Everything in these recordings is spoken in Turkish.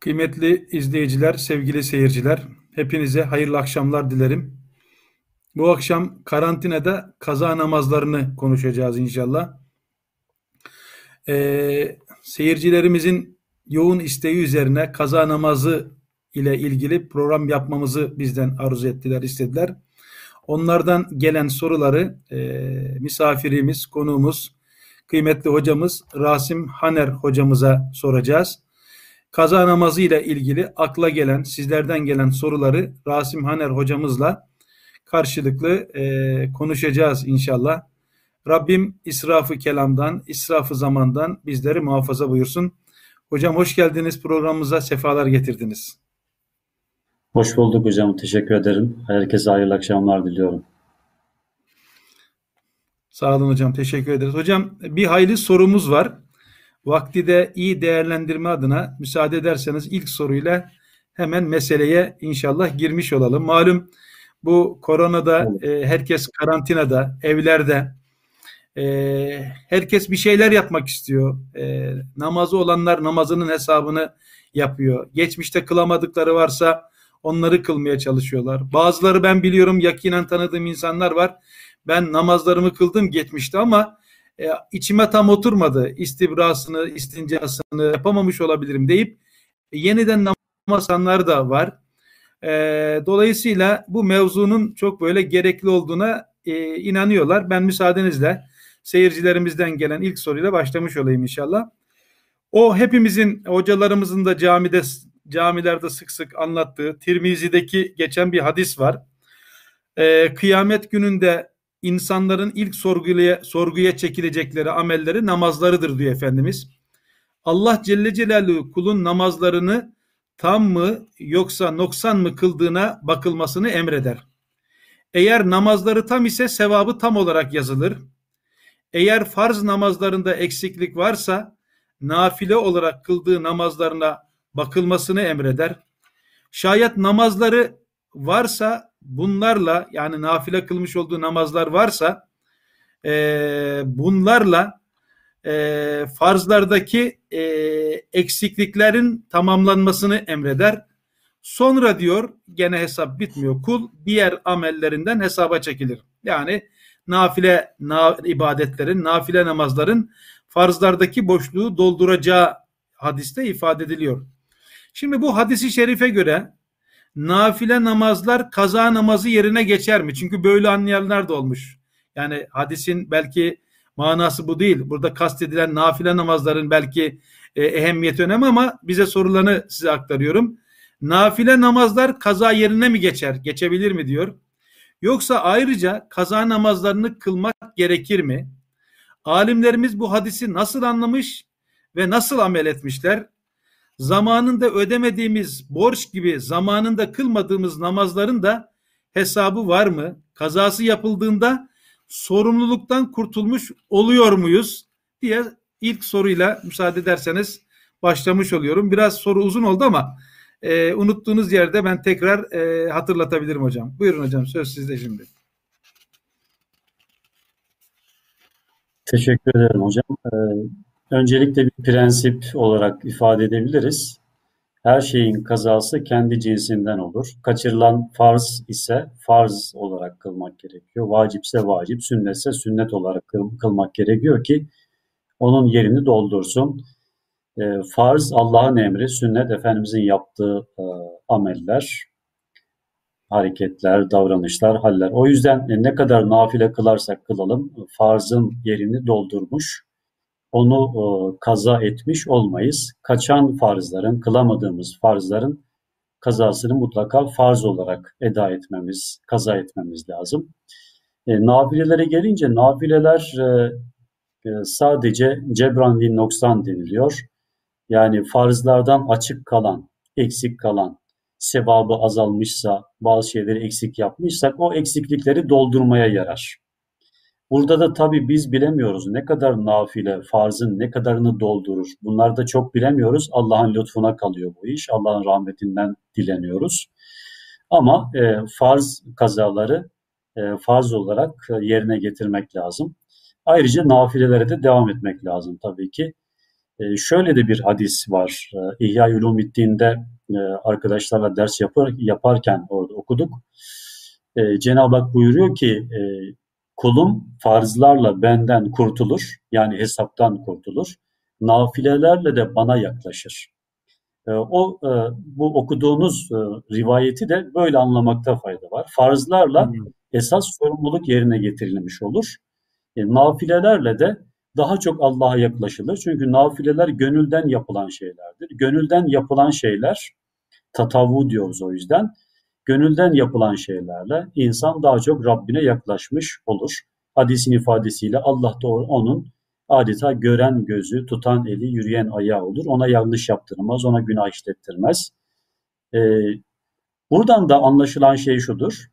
Kıymetli izleyiciler, sevgili seyirciler, hepinize hayırlı akşamlar dilerim. Bu akşam karantinada kaza namazlarını konuşacağız inşallah. Ee, seyircilerimizin yoğun isteği üzerine kaza namazı ile ilgili program yapmamızı bizden arzu ettiler, istediler. Onlardan gelen soruları e, misafirimiz, konuğumuz, kıymetli hocamız Rasim Haner hocamıza soracağız. Kaza namazı ile ilgili akla gelen, sizlerden gelen soruları Rasim Haner hocamızla karşılıklı e, konuşacağız inşallah. Rabbim israfı kelamdan, israfı zamandan bizleri muhafaza buyursun. Hocam hoş geldiniz programımıza, sefalar getirdiniz. Hoş bulduk hocam, teşekkür ederim. Herkese hayırlı akşamlar diliyorum. Sağ olun hocam, teşekkür ederiz. Hocam bir hayli sorumuz var. Vakti de iyi değerlendirme adına müsaade ederseniz ilk soruyla hemen meseleye inşallah girmiş olalım. Malum bu koronada e, herkes karantinada, evlerde. E, herkes bir şeyler yapmak istiyor. E, namazı olanlar namazının hesabını yapıyor. Geçmişte kılamadıkları varsa onları kılmaya çalışıyorlar. Bazıları ben biliyorum yakinen tanıdığım insanlar var. Ben namazlarımı kıldım geçmişte ama e, içime tam oturmadı. İstibrasını, istincasını yapamamış olabilirim deyip e, yeniden namazanlar da var. E, dolayısıyla bu mevzunun çok böyle gerekli olduğuna e, inanıyorlar. Ben müsaadenizle seyircilerimizden gelen ilk soruyla başlamış olayım inşallah. O hepimizin hocalarımızın da camide camilerde sık sık anlattığı Tirmizi'deki geçen bir hadis var. Ee, kıyamet gününde insanların ilk sorguya, sorguya çekilecekleri amelleri namazlarıdır diyor Efendimiz. Allah Celle Celaluhu kulun namazlarını tam mı yoksa noksan mı kıldığına bakılmasını emreder. Eğer namazları tam ise sevabı tam olarak yazılır. Eğer farz namazlarında eksiklik varsa nafile olarak kıldığı namazlarına bakılmasını emreder. Şayet namazları varsa bunlarla yani nafile kılmış olduğu namazlar varsa e, bunlarla e, farzlardaki e, eksikliklerin tamamlanmasını emreder. Sonra diyor gene hesap bitmiyor. Kul diğer amellerinden hesaba çekilir. Yani nafile na, ibadetlerin, nafile namazların farzlardaki boşluğu dolduracağı hadiste ifade ediliyor. Şimdi bu hadisi şerife göre nafile namazlar kaza namazı yerine geçer mi? Çünkü böyle anlayanlar da olmuş. Yani hadisin belki manası bu değil. Burada kastedilen nafile namazların belki e, ehemmiyeti önemli ama bize sorularını size aktarıyorum. Nafile namazlar kaza yerine mi geçer? Geçebilir mi diyor. Yoksa ayrıca kaza namazlarını kılmak gerekir mi? Alimlerimiz bu hadisi nasıl anlamış ve nasıl amel etmişler? Zamanında ödemediğimiz borç gibi zamanında kılmadığımız namazların da hesabı var mı? Kazası yapıldığında sorumluluktan kurtulmuş oluyor muyuz diye ilk soruyla müsaade ederseniz başlamış oluyorum. Biraz soru uzun oldu ama e, unuttuğunuz yerde ben tekrar e, hatırlatabilirim hocam. Buyurun hocam söz sizde şimdi. Teşekkür ederim hocam. Ee, Öncelikle bir prensip olarak ifade edebiliriz. Her şeyin kazası kendi cinsinden olur. Kaçırılan farz ise farz olarak kılmak gerekiyor. Vacipse vacip, sünnetse sünnet olarak kılmak gerekiyor ki onun yerini doldursun. E, farz Allah'ın emri, sünnet Efendimizin yaptığı e, ameller, hareketler, davranışlar, haller. O yüzden ne kadar nafile kılarsak kılalım farzın yerini doldurmuş onu e, kaza etmiş olmayız. Kaçan farzların, kılamadığımız farzların kazasını mutlaka farz olarak eda etmemiz, kaza etmemiz lazım. E, nafilelere gelince nafileler e, e, sadece cebran noksan deniliyor. Yani farzlardan açık kalan, eksik kalan, sevabı azalmışsa, bazı şeyleri eksik yapmışsak o eksiklikleri doldurmaya yarar. Burada da tabii biz bilemiyoruz ne kadar nafile, farzın ne kadarını doldurur. Bunlar da çok bilemiyoruz. Allah'ın lütfuna kalıyor bu iş. Allah'ın rahmetinden dileniyoruz. Ama e, farz kazaları e, farz olarak e, yerine getirmek lazım. Ayrıca nafilelere de devam etmek lazım tabii ki. E, şöyle de bir hadis var. E, İhya Ulumiddin'de e, arkadaşlarla ders yapar, yaparken orada okuduk. E, Cenab-ı Hak buyuruyor ki e, kulum farzlarla benden kurtulur. Yani hesaptan kurtulur. Nafilelerle de bana yaklaşır. E, o e, bu okuduğunuz e, rivayeti de böyle anlamakta fayda var. Farzlarla esas sorumluluk yerine getirilmiş olur. E, nafilelerle de daha çok Allah'a yaklaşılır. Çünkü nafileler gönülden yapılan şeylerdir. Gönülden yapılan şeyler, tatavu diyoruz o yüzden. Gönülden yapılan şeylerle insan daha çok Rabbine yaklaşmış olur. Hadisin ifadesiyle Allah da onun adeta gören gözü, tutan eli, yürüyen ayağı olur. Ona yanlış yaptırmaz, ona günah işlettirmez. Ee, buradan da anlaşılan şey şudur.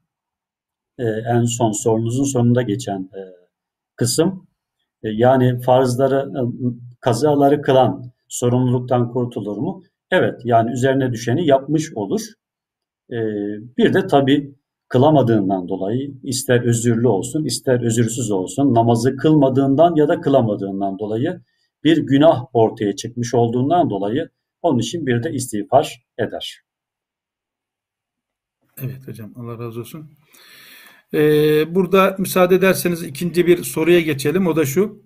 Ee, en son sorunuzun sonunda geçen e, kısım. E, yani farzları, e, kazaları kılan sorumluluktan kurtulur mu? Evet, yani üzerine düşeni yapmış olur. E, bir de tabii kılamadığından dolayı ister özürlü olsun ister özürsüz olsun namazı kılmadığından ya da kılamadığından dolayı bir günah ortaya çıkmış olduğundan dolayı onun için bir de istiğfar eder. Evet hocam Allah razı olsun. Ee, burada müsaade ederseniz ikinci bir soruya geçelim. O da şu.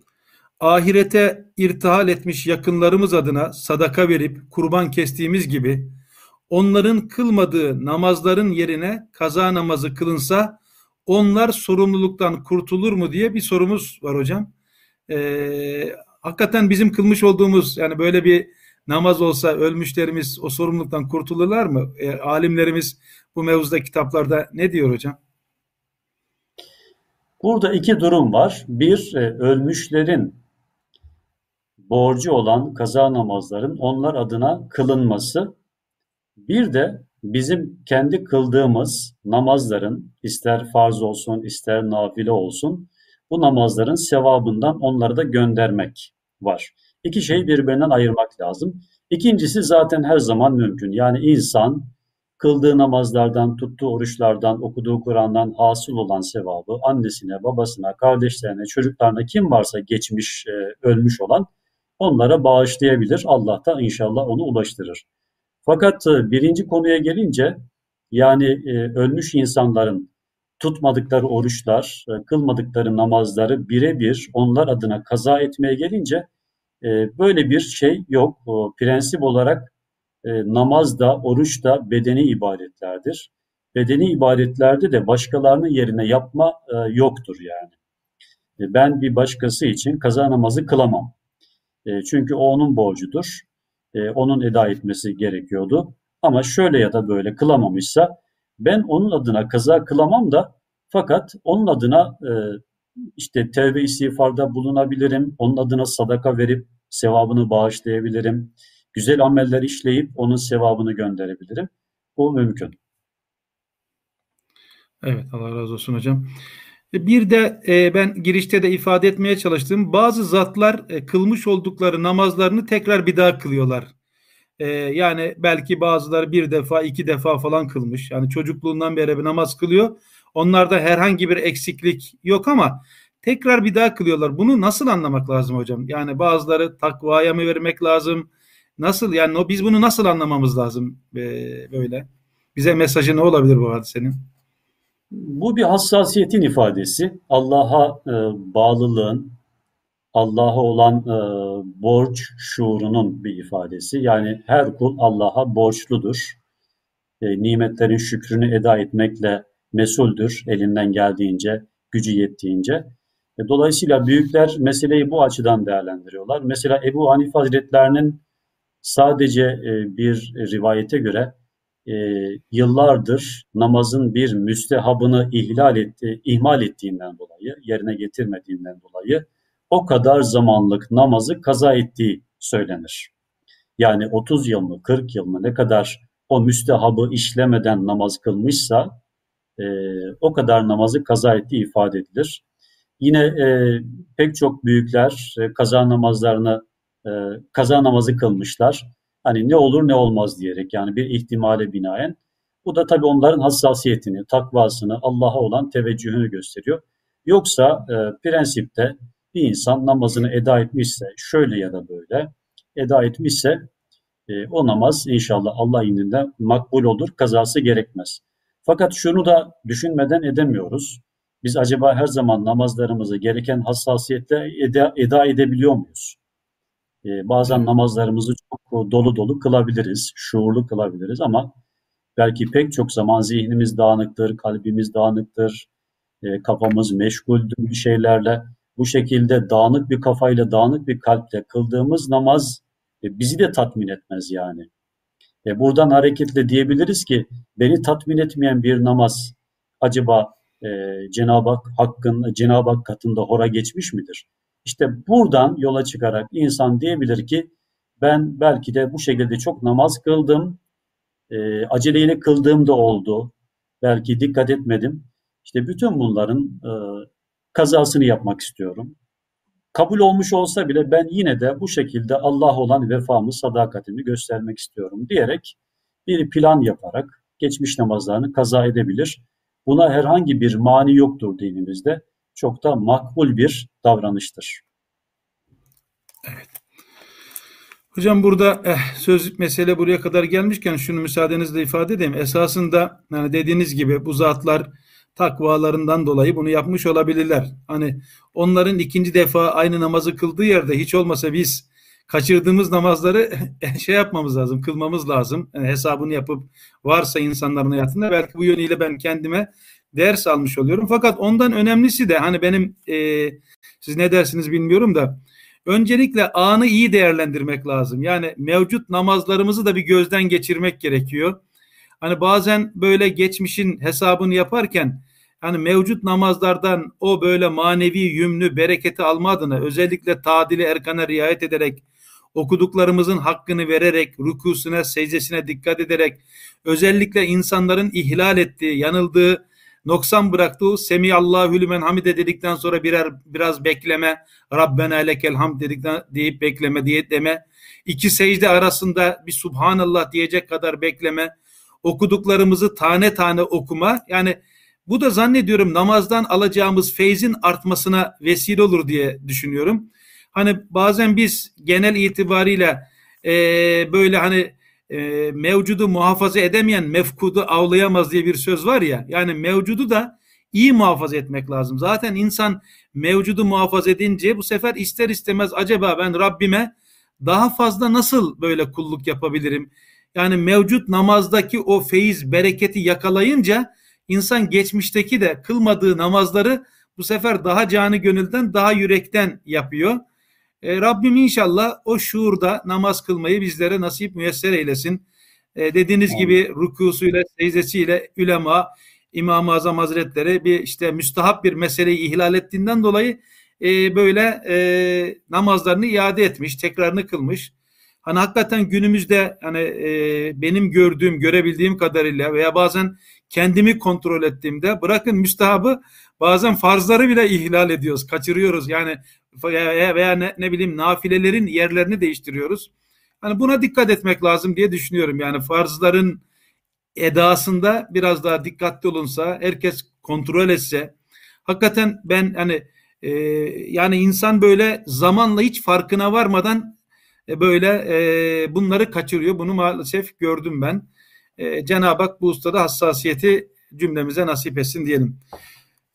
Ahirete irtihal etmiş yakınlarımız adına sadaka verip kurban kestiğimiz gibi onların kılmadığı namazların yerine kaza namazı kılınsa onlar sorumluluktan kurtulur mu diye bir sorumuz var hocam. Ee, hakikaten bizim kılmış olduğumuz yani böyle bir namaz olsa ölmüşlerimiz o sorumluluktan kurtulurlar mı? E, alimlerimiz bu mevzuda kitaplarda ne diyor hocam? Burada iki durum var. Bir, e, ölmüşlerin borcu olan kaza namazların onlar adına kılınması. Bir de bizim kendi kıldığımız namazların ister farz olsun ister nafile olsun bu namazların sevabından onları da göndermek var. İki şeyi birbirinden ayırmak lazım. İkincisi zaten her zaman mümkün. Yani insan kıldığı namazlardan, tuttuğu oruçlardan, okuduğu Kur'an'dan hasıl olan sevabı annesine, babasına, kardeşlerine, çocuklarına kim varsa geçmiş, e, ölmüş olan onlara bağışlayabilir. Allah da inşallah onu ulaştırır. Fakat e, birinci konuya gelince yani e, ölmüş insanların tutmadıkları oruçlar, e, kılmadıkları namazları birebir onlar adına kaza etmeye gelince böyle bir şey yok. O, prensip olarak namaz da, oruç da bedeni ibadetlerdir. Bedeni ibadetlerde de başkalarının yerine yapma yoktur yani. Ben bir başkası için kaza namazı kılamam. Çünkü o onun borcudur. E, onun eda etmesi gerekiyordu. Ama şöyle ya da böyle kılamamışsa ben onun adına kaza kılamam da fakat onun adına e, işte tevbe istiğfarda bulunabilirim. Onun adına sadaka verip sevabını bağışlayabilirim güzel ameller işleyip onun sevabını gönderebilirim. Bu mümkün. Evet Allah razı olsun hocam. Bir de e, ben girişte de ifade etmeye çalıştığım bazı zatlar e, kılmış oldukları namazlarını tekrar bir daha kılıyorlar. E, yani belki bazıları bir defa iki defa falan kılmış. Yani çocukluğundan beri bir namaz kılıyor. Onlarda herhangi bir eksiklik yok ama tekrar bir daha kılıyorlar. Bunu nasıl anlamak lazım hocam? Yani bazıları takvaya mı vermek lazım? Nasıl yani biz bunu nasıl anlamamız lazım böyle? Bize mesajı ne olabilir bu hadisenin? Bu bir hassasiyetin ifadesi. Allah'a e, bağlılığın, Allah'a olan e, borç şuurunun bir ifadesi. Yani her kul Allah'a borçludur. E, nimetlerin şükrünü eda etmekle mesuldür elinden geldiğince, gücü yettiğince. E, dolayısıyla büyükler meseleyi bu açıdan değerlendiriyorlar. Mesela Ebu Hanife Hazretlerinin Sadece e, bir rivayete göre e, yıllardır namazın bir müstehabını ihlal etti, ihmal ettiğinden dolayı, yerine getirmediğinden dolayı o kadar zamanlık namazı kaza ettiği söylenir. Yani 30 yıl mı 40 yıl mı ne kadar o müstehabı işlemeden namaz kılmışsa e, o kadar namazı kaza ettiği ifade edilir. Yine e, pek çok büyükler e, kaza namazlarını e, kaza namazı kılmışlar. Hani ne olur ne olmaz diyerek yani bir ihtimale binaen. Bu da tabii onların hassasiyetini, takvasını, Allah'a olan teveccühünü gösteriyor. Yoksa e, prensipte bir insan namazını eda etmişse şöyle ya da böyle eda etmişse e, o namaz inşallah Allah indinde makbul olur, kazası gerekmez. Fakat şunu da düşünmeden edemiyoruz. Biz acaba her zaman namazlarımızı gereken hassasiyetle eda, eda edebiliyor muyuz? Ee, bazen namazlarımızı çok dolu dolu kılabiliriz, şuurlu kılabiliriz ama belki pek çok zaman zihnimiz dağınıktır, kalbimiz dağınıktır, e, kafamız meşguldür bir şeylerle. Bu şekilde dağınık bir kafayla, dağınık bir kalple kıldığımız namaz e, bizi de tatmin etmez yani. E, buradan hareketle diyebiliriz ki beni tatmin etmeyen bir namaz acaba e, Cenab-ı Hak hakkın Cenab-ı Hak katında hora geçmiş midir? İşte buradan yola çıkarak insan diyebilir ki ben belki de bu şekilde çok namaz kıldım, e, aceleyle kıldığım da oldu, belki dikkat etmedim. İşte bütün bunların e, kazasını yapmak istiyorum. Kabul olmuş olsa bile ben yine de bu şekilde Allah olan vefamı, sadakatimi göstermek istiyorum diyerek bir plan yaparak geçmiş namazlarını kaza edebilir. Buna herhangi bir mani yoktur dinimizde. Çok da makbul bir davranıştır. Evet. Hocam burada eh, söz mesele buraya kadar gelmişken şunu müsaadenizle ifade edeyim. Esasında yani dediğiniz gibi bu zatlar takvalarından dolayı bunu yapmış olabilirler. Hani onların ikinci defa aynı namazı kıldığı yerde hiç olmasa biz kaçırdığımız namazları şey yapmamız lazım, kılmamız lazım. Yani hesabını yapıp varsa insanların hayatında belki bu yönüyle ben kendime ders almış oluyorum. Fakat ondan önemlisi de hani benim e, siz ne dersiniz bilmiyorum da öncelikle anı iyi değerlendirmek lazım. Yani mevcut namazlarımızı da bir gözden geçirmek gerekiyor. Hani bazen böyle geçmişin hesabını yaparken hani mevcut namazlardan o böyle manevi yümlü bereketi alma adına özellikle tadili erkana riayet ederek okuduklarımızın hakkını vererek rükusuna secdesine dikkat ederek özellikle insanların ihlal ettiği yanıldığı noksan bıraktığı Semiyallahu lümen hamide dedikten sonra birer biraz bekleme Rabbena lekel hamd dedikten deyip bekleme diye deme. İki secde arasında bir subhanallah diyecek kadar bekleme. Okuduklarımızı tane tane okuma. Yani bu da zannediyorum namazdan alacağımız feyzin artmasına vesile olur diye düşünüyorum. Hani bazen biz genel itibariyle e, böyle hani e, mevcudu muhafaza edemeyen mefkudu avlayamaz diye bir söz var ya. Yani mevcudu da iyi muhafaza etmek lazım. Zaten insan mevcudu muhafaza edince bu sefer ister istemez acaba ben Rabbime daha fazla nasıl böyle kulluk yapabilirim? Yani mevcut namazdaki o feyiz, bereketi yakalayınca insan geçmişteki de kılmadığı namazları bu sefer daha canı gönülden, daha yürekten yapıyor. E, Rabbim inşallah o şuurda namaz kılmayı bizlere nasip müyesser eylesin. E, dediğiniz Amin. gibi rükusuyla, secdesiyle ülema, İmam-ı Azam Hazretleri bir işte müstahap bir meseleyi ihlal ettiğinden dolayı e, böyle e, namazlarını iade etmiş, tekrarını kılmış. Hani hakikaten günümüzde hani e, benim gördüğüm, görebildiğim kadarıyla veya bazen kendimi kontrol ettiğimde bırakın müstahabı bazen farzları bile ihlal ediyoruz, kaçırıyoruz. Yani veya, ne, ne bileyim nafilelerin yerlerini değiştiriyoruz. Hani buna dikkat etmek lazım diye düşünüyorum. Yani farzların edasında biraz daha dikkatli olunsa, herkes kontrol etse, hakikaten ben hani e, yani insan böyle zamanla hiç farkına varmadan e, böyle e, bunları kaçırıyor. Bunu maalesef gördüm ben. E, Cenab-ı Hak bu ustada hassasiyeti cümlemize nasip etsin diyelim.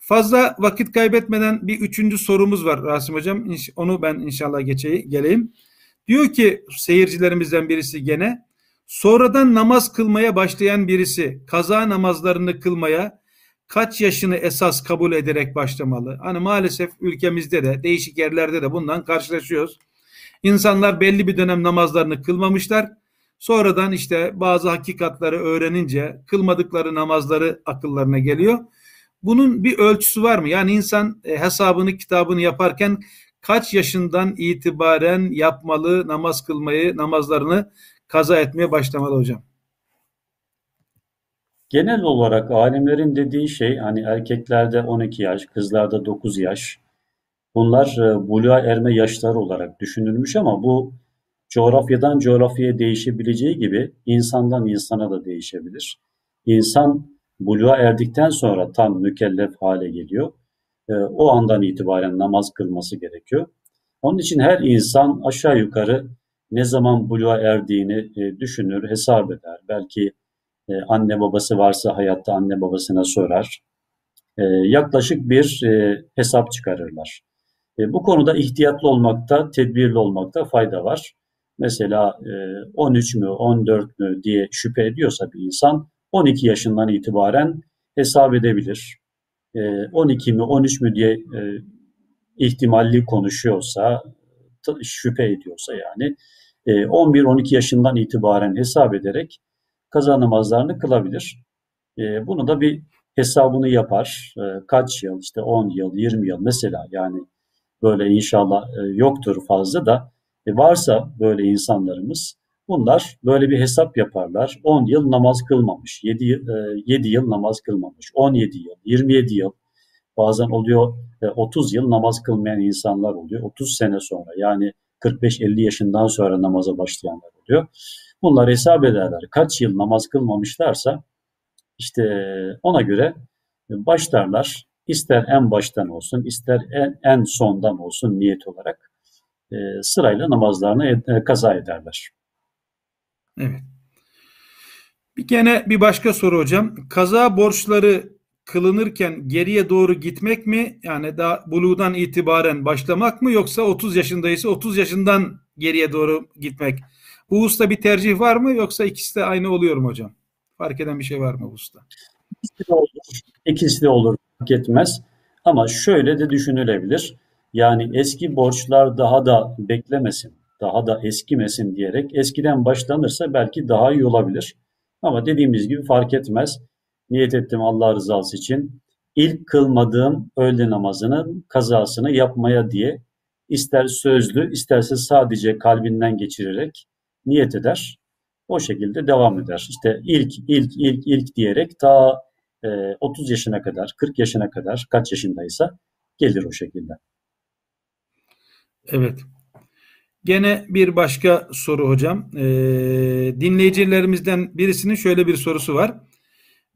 Fazla vakit kaybetmeden bir üçüncü sorumuz var Rasim Hocam. Onu ben inşallah geçeyim, geleyim. Diyor ki seyircilerimizden birisi gene sonradan namaz kılmaya başlayan birisi kaza namazlarını kılmaya kaç yaşını esas kabul ederek başlamalı? Hani maalesef ülkemizde de değişik yerlerde de bundan karşılaşıyoruz. İnsanlar belli bir dönem namazlarını kılmamışlar. Sonradan işte bazı hakikatları öğrenince kılmadıkları namazları akıllarına geliyor. Bunun bir ölçüsü var mı? Yani insan e, hesabını kitabını yaparken kaç yaşından itibaren yapmalı namaz kılmayı, namazlarını kaza etmeye başlamalı hocam? Genel olarak alimlerin dediği şey hani erkeklerde 12 yaş, kızlarda 9 yaş, Bunlar e, buluğa erme yaşları olarak düşünülmüş ama bu coğrafyadan coğrafyaya değişebileceği gibi insandan insana da değişebilir. İnsan buluğa erdikten sonra tam mükellef hale geliyor. E, o andan itibaren namaz kılması gerekiyor. Onun için her insan aşağı yukarı ne zaman buluğa erdiğini e, düşünür, hesap eder. Belki e, anne babası varsa hayatta anne babasına sorar. E, yaklaşık bir e, hesap çıkarırlar. E, bu konuda ihtiyatlı olmakta, tedbirli olmakta fayda var. Mesela e, 13 mü, 14 mü diye şüphe ediyorsa bir insan 12 yaşından itibaren hesap edebilir. E, 12 mi, 13 mü diye e, ihtimalli konuşuyorsa, şüphe ediyorsa yani 11-12 e, yaşından itibaren hesap ederek kaza namazlarını kılabilir. E, bunu da bir hesabını yapar. Kaç yıl işte 10 yıl, 20 yıl mesela yani böyle inşallah yoktur fazla da varsa böyle insanlarımız bunlar böyle bir hesap yaparlar. 10 yıl namaz kılmamış, 7, 7 yıl namaz kılmamış, 17 yıl, 27 yıl bazen oluyor 30 yıl namaz kılmayan insanlar oluyor. 30 sene sonra yani 45-50 yaşından sonra namaza başlayanlar oluyor. Bunlar hesap ederler. Kaç yıl namaz kılmamışlarsa işte ona göre başlarlar. İster en baştan olsun, ister en, en sondan olsun niyet olarak e, sırayla namazlarını e, kaza ederler. Evet. Bir gene bir başka soru hocam. Kaza borçları kılınırken geriye doğru gitmek mi? Yani daha buluğdan itibaren başlamak mı yoksa 30 yaşındaysa 30 yaşından geriye doğru gitmek? Bu usta bir tercih var mı yoksa ikisi de aynı oluyor mu hocam? Fark eden bir şey var mı bu usta? İkisi de olur. İkisi de olur. Fark etmez. Ama şöyle de düşünülebilir. Yani eski borçlar daha da beklemesin, daha da eskimesin diyerek eskiden başlanırsa belki daha iyi olabilir. Ama dediğimiz gibi fark etmez niyet ettim Allah rızası için. İlk kılmadığım öğle namazının kazasını yapmaya diye ister sözlü isterse sadece kalbinden geçirerek niyet eder. O şekilde devam eder. İşte ilk, ilk, ilk, ilk diyerek ta e, 30 yaşına kadar, 40 yaşına kadar kaç yaşındaysa gelir o şekilde. Evet. Gene bir başka soru hocam. Ee, dinleyicilerimizden birisinin şöyle bir sorusu var.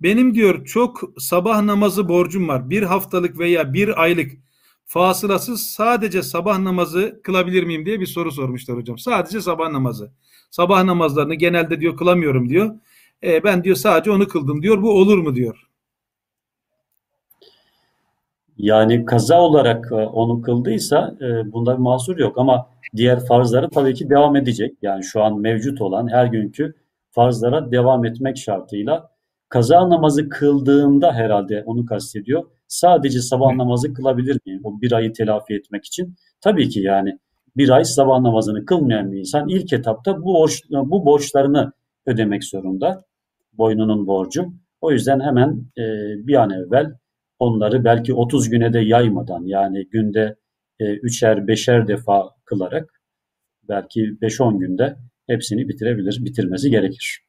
Benim diyor çok sabah namazı borcum var. Bir haftalık veya bir aylık fasılasız sadece sabah namazı kılabilir miyim diye bir soru sormuşlar hocam. Sadece sabah namazı. Sabah namazlarını genelde diyor kılamıyorum diyor. E, ben diyor sadece onu kıldım diyor. Bu olur mu diyor. Yani kaza olarak e, onu kıldıysa e, bunda bir mahsur yok ama diğer farzları tabii ki devam edecek. Yani şu an mevcut olan her günkü farzlara devam etmek şartıyla kaza namazı kıldığında herhalde onu kastediyor. Sadece sabah namazı kılabilir miyim? O bir ayı telafi etmek için. Tabii ki yani bir ay sabah namazını kılmayan bir insan ilk etapta bu, borç, bu borçlarını ödemek zorunda. Boynunun borcu. O yüzden hemen e, bir an evvel onları belki 30 güne de yaymadan yani günde e, üçer beşer defa kılarak belki 5-10 günde hepsini bitirebilir, bitirmesi gerekir.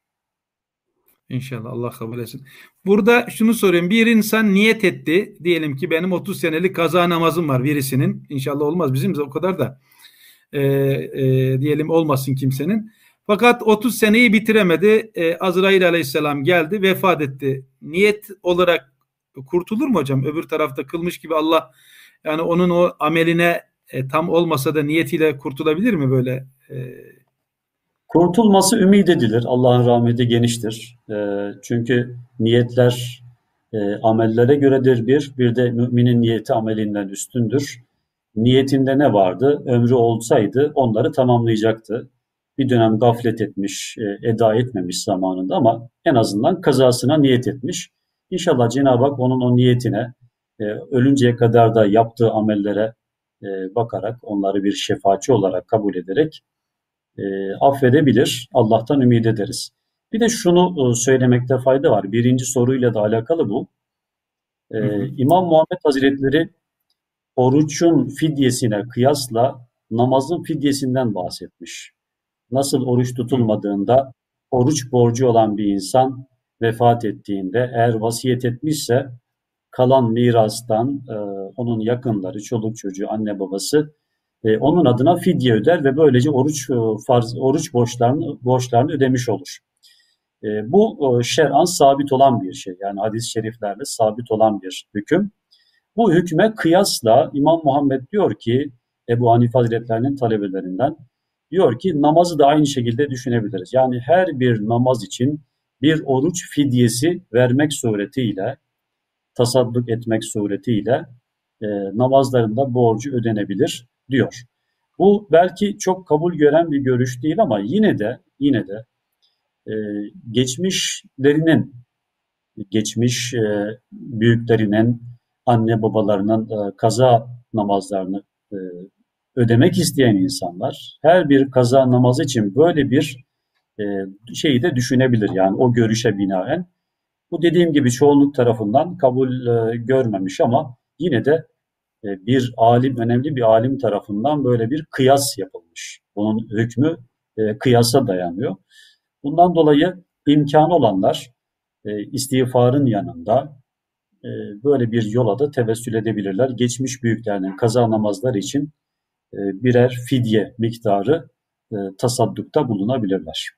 İnşallah Allah kabul etsin. Burada şunu soruyorum. Bir insan niyet etti. Diyelim ki benim 30 senelik kaza namazım var birisinin. İnşallah olmaz bizim o kadar da. E, e, diyelim olmasın kimsenin. Fakat 30 seneyi bitiremedi. E, Azrail aleyhisselam geldi vefat etti. Niyet olarak kurtulur mu hocam? Öbür tarafta kılmış gibi Allah yani onun o ameline e, tam olmasa da niyetiyle kurtulabilir mi böyle? E, Kurtulması ümit edilir. Allah'ın rahmeti geniştir. E, çünkü niyetler e, amellere göredir bir. Bir de müminin niyeti amelinden üstündür. Niyetinde ne vardı? Ömrü olsaydı onları tamamlayacaktı. Bir dönem gaflet etmiş, e, eda etmemiş zamanında ama en azından kazasına niyet etmiş. İnşallah Cenab-ı Hak onun o niyetine, e, ölünceye kadar da yaptığı amellere e, bakarak, onları bir şefaatçi olarak kabul ederek e, affedebilir. Allah'tan ümit ederiz. Bir de şunu e, söylemekte fayda var. Birinci soruyla da alakalı bu. E, İmam Muhammed Hazretleri oruçun fidyesine kıyasla namazın fidyesinden bahsetmiş. Nasıl oruç tutulmadığında oruç borcu olan bir insan vefat ettiğinde eğer vasiyet etmişse kalan mirastan e, onun yakınları, çoluk çocuğu, anne babası e, onun adına fidye öder ve böylece oruç e, farz oruç borçlarını borçlarını ödemiş olur. E, bu e, şer'an sabit olan bir şey. Yani hadis-i şeriflerle sabit olan bir hüküm. Bu hükme kıyasla İmam Muhammed diyor ki Ebu Hanife Hazretlerinin talebelerinden Diyor ki namazı da aynı şekilde düşünebiliriz. Yani her bir namaz için bir oruç fidyesi vermek suretiyle, tasadduk etmek suretiyle e, namazlarında borcu ödenebilir diyor. Bu belki çok kabul gören bir görüş değil ama yine de yine de e, geçmişlerinin geçmiş e, büyüklerinin anne babalarının e, kaza namazlarını e, ödemek isteyen insanlar her bir kaza namazı için böyle bir e, şeyi de düşünebilir yani o görüşe binaen. Bu dediğim gibi çoğunluk tarafından kabul e, görmemiş ama yine de e, bir alim, önemli bir alim tarafından böyle bir kıyas yapılmış. Bunun hükmü e, kıyasa dayanıyor. Bundan dolayı imkanı olanlar e, istiğfarın yanında e, böyle bir yola da tevessül edebilirler. Geçmiş büyüklerinin kaza namazları için birer fidye miktarı e, tasaddukta bulunabilirler.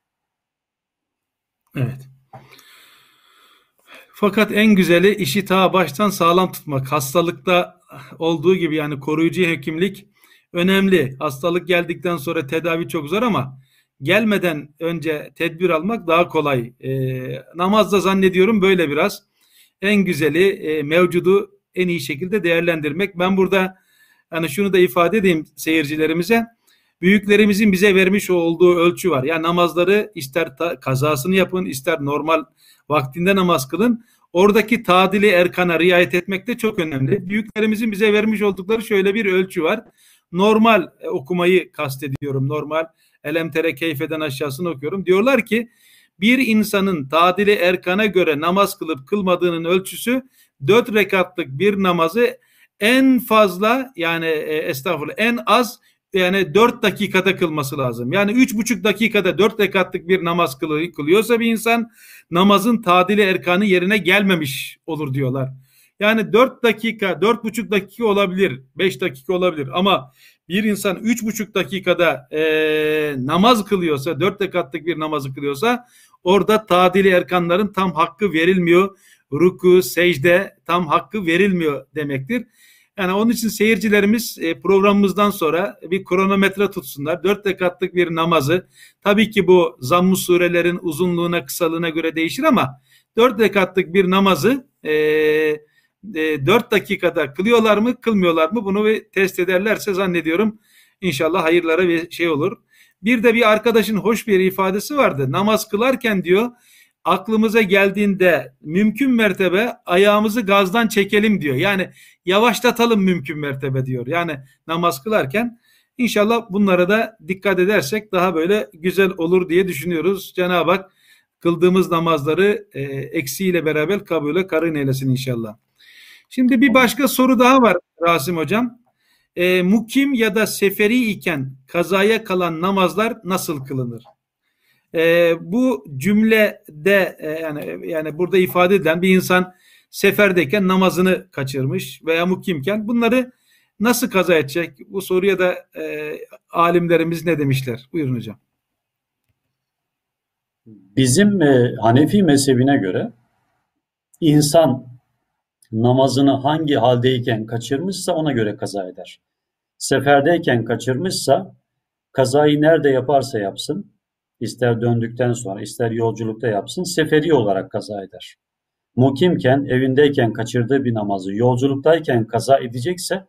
Evet. Fakat en güzeli işi ta baştan sağlam tutmak. Hastalıkta olduğu gibi yani koruyucu hekimlik önemli. Hastalık geldikten sonra tedavi çok zor ama gelmeden önce tedbir almak daha kolay. E, namazda zannediyorum böyle biraz. En güzeli e, mevcudu en iyi şekilde değerlendirmek. Ben burada yani şunu da ifade edeyim seyircilerimize. Büyüklerimizin bize vermiş olduğu ölçü var. Yani namazları ister ta, kazasını yapın, ister normal vaktinde namaz kılın. Oradaki tadili erkana riayet etmek de çok önemli. Büyüklerimizin bize vermiş oldukları şöyle bir ölçü var. Normal e, okumayı kastediyorum. Normal elemtere keyfeden aşağısını okuyorum. Diyorlar ki bir insanın tadili erkana göre namaz kılıp kılmadığının ölçüsü dört rekatlık bir namazı en fazla yani e, estağfurullah en az yani dört dakikada kılması lazım. Yani üç buçuk dakikada dört rekatlık bir namaz kılıyorsa bir insan namazın tadili erkanı yerine gelmemiş olur diyorlar. Yani dört dakika, dört buçuk dakika olabilir, beş dakika olabilir ama bir insan üç buçuk dakikada e, namaz kılıyorsa, dört rekatlık bir namazı kılıyorsa orada tadili erkanların tam hakkı verilmiyor. Ruku, secde tam hakkı verilmiyor demektir. Yani onun için seyircilerimiz e, programımızdan sonra bir kronometre tutsunlar. Dört rekatlık bir namazı tabii ki bu zamm surelerin uzunluğuna kısalığına göre değişir ama dört rekatlık bir namazı e, e, 4 dakikada kılıyorlar mı kılmıyorlar mı bunu bir test ederlerse zannediyorum inşallah hayırlara bir şey olur. Bir de bir arkadaşın hoş bir ifadesi vardı. Namaz kılarken diyor aklımıza geldiğinde mümkün mertebe ayağımızı gazdan çekelim diyor. Yani yavaşlatalım mümkün mertebe diyor. Yani namaz kılarken inşallah bunlara da dikkat edersek daha böyle güzel olur diye düşünüyoruz. Cenab-ı Hak kıldığımız namazları e, eksiğiyle beraber kabule karın eylesin inşallah. Şimdi bir başka soru daha var Rasim Hocam. E, mukim ya da seferi iken kazaya kalan namazlar nasıl kılınır? E, bu cümlede e, yani yani burada ifade edilen bir insan seferdeyken namazını kaçırmış veya mukimken bunları nasıl kaza edecek? Bu soruya da e, alimlerimiz ne demişler? Buyurun hocam. Bizim e, Hanefi mezhebine göre insan namazını hangi haldeyken kaçırmışsa ona göre kaza eder. Seferdeyken kaçırmışsa kazayı nerede yaparsa yapsın, ister döndükten sonra ister yolculukta yapsın seferi olarak kaza eder. Mukimken, evindeyken kaçırdığı bir namazı yolculuktayken kaza edecekse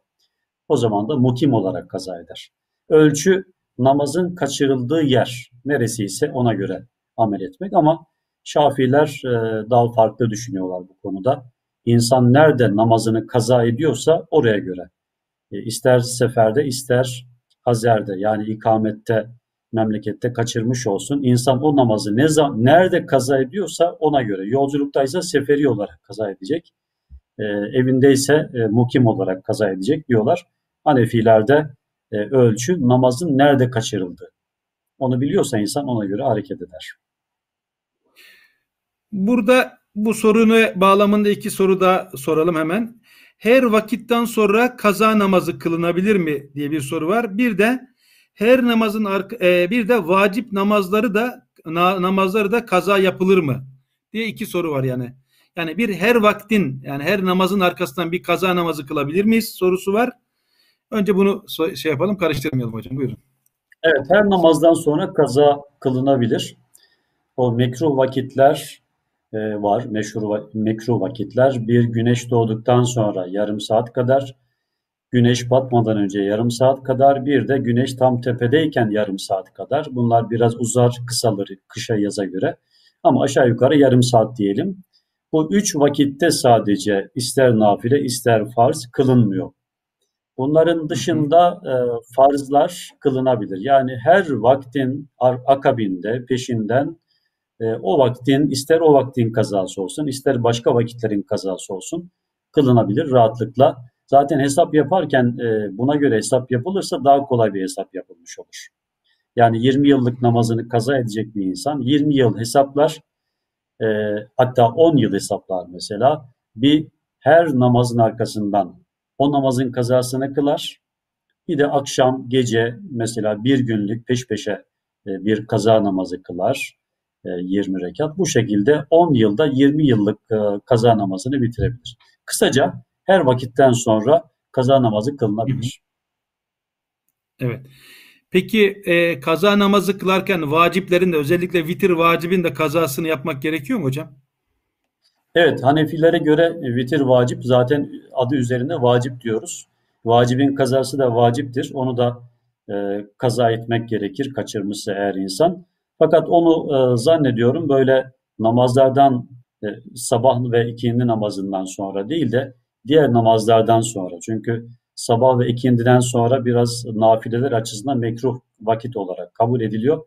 o zaman da mukim olarak kaza eder. Ölçü namazın kaçırıldığı yer neresi ise ona göre amel etmek ama Şafiler e, daha farklı düşünüyorlar bu konuda. İnsan nerede namazını kaza ediyorsa oraya göre. E, ister seferde ister hazerde yani ikamette memlekette kaçırmış olsun. İnsan o namazı ne zaman, nerede kaza ediyorsa ona göre. Yolculuktaysa seferi olarak kaza edecek. E, evindeyse e, mukim olarak kaza edecek diyorlar. Hanefilerde e, ölçü namazın nerede kaçırıldığı. Onu biliyorsa insan ona göre hareket eder. Burada bu sorunu bağlamında iki soru da soralım hemen. Her vakitten sonra kaza namazı kılınabilir mi diye bir soru var. Bir de her namazın e, bir de vacip namazları da namazları da kaza yapılır mı diye iki soru var yani. Yani bir her vaktin yani her namazın arkasından bir kaza namazı kılabilir miyiz sorusu var. Önce bunu şey yapalım karıştırmayalım hocam buyurun. Evet, her namazdan sonra kaza kılınabilir. O mekruh vakitler e, var, meşhur mekruh vakitler. Bir güneş doğduktan sonra yarım saat kadar, güneş batmadan önce yarım saat kadar, bir de güneş tam tepedeyken yarım saat kadar. Bunlar biraz uzar, kısalır kışa yaza göre. Ama aşağı yukarı yarım saat diyelim. Bu üç vakitte sadece ister nafile ister farz kılınmıyor. Bunların dışında e, farzlar kılınabilir. Yani her vaktin akabinde, peşinden e, o vaktin, ister o vaktin kazası olsun, ister başka vakitlerin kazası olsun kılınabilir rahatlıkla. Zaten hesap yaparken e, buna göre hesap yapılırsa daha kolay bir hesap yapılmış olur. Yani 20 yıllık namazını kaza edecek bir insan 20 yıl hesaplar, e, hatta 10 yıl hesaplar mesela. Bir her namazın arkasından o namazın kazasını kılar. Bir de akşam, gece mesela bir günlük peş peşe e, bir kaza namazı kılar. 20 e, rekat. Bu şekilde 10 yılda 20 yıllık kaza namazını bitirebilir. Kısaca her vakitten sonra kaza namazı kılınabilir. Evet. Peki e, kaza namazı kılarken vaciplerin de özellikle vitir vacibin de kazasını yapmak gerekiyor mu hocam? Evet, Hanefilere göre vitir vacip. Zaten adı üzerinde vacip diyoruz. Vacibin kazası da vaciptir. Onu da e, kaza etmek gerekir kaçırmışsa eğer insan. Fakat onu e, zannediyorum böyle namazlardan e, sabah ve ikindi namazından sonra değil de diğer namazlardan sonra. Çünkü sabah ve ikindiden sonra biraz nafileler açısından mekruh vakit olarak kabul ediliyor.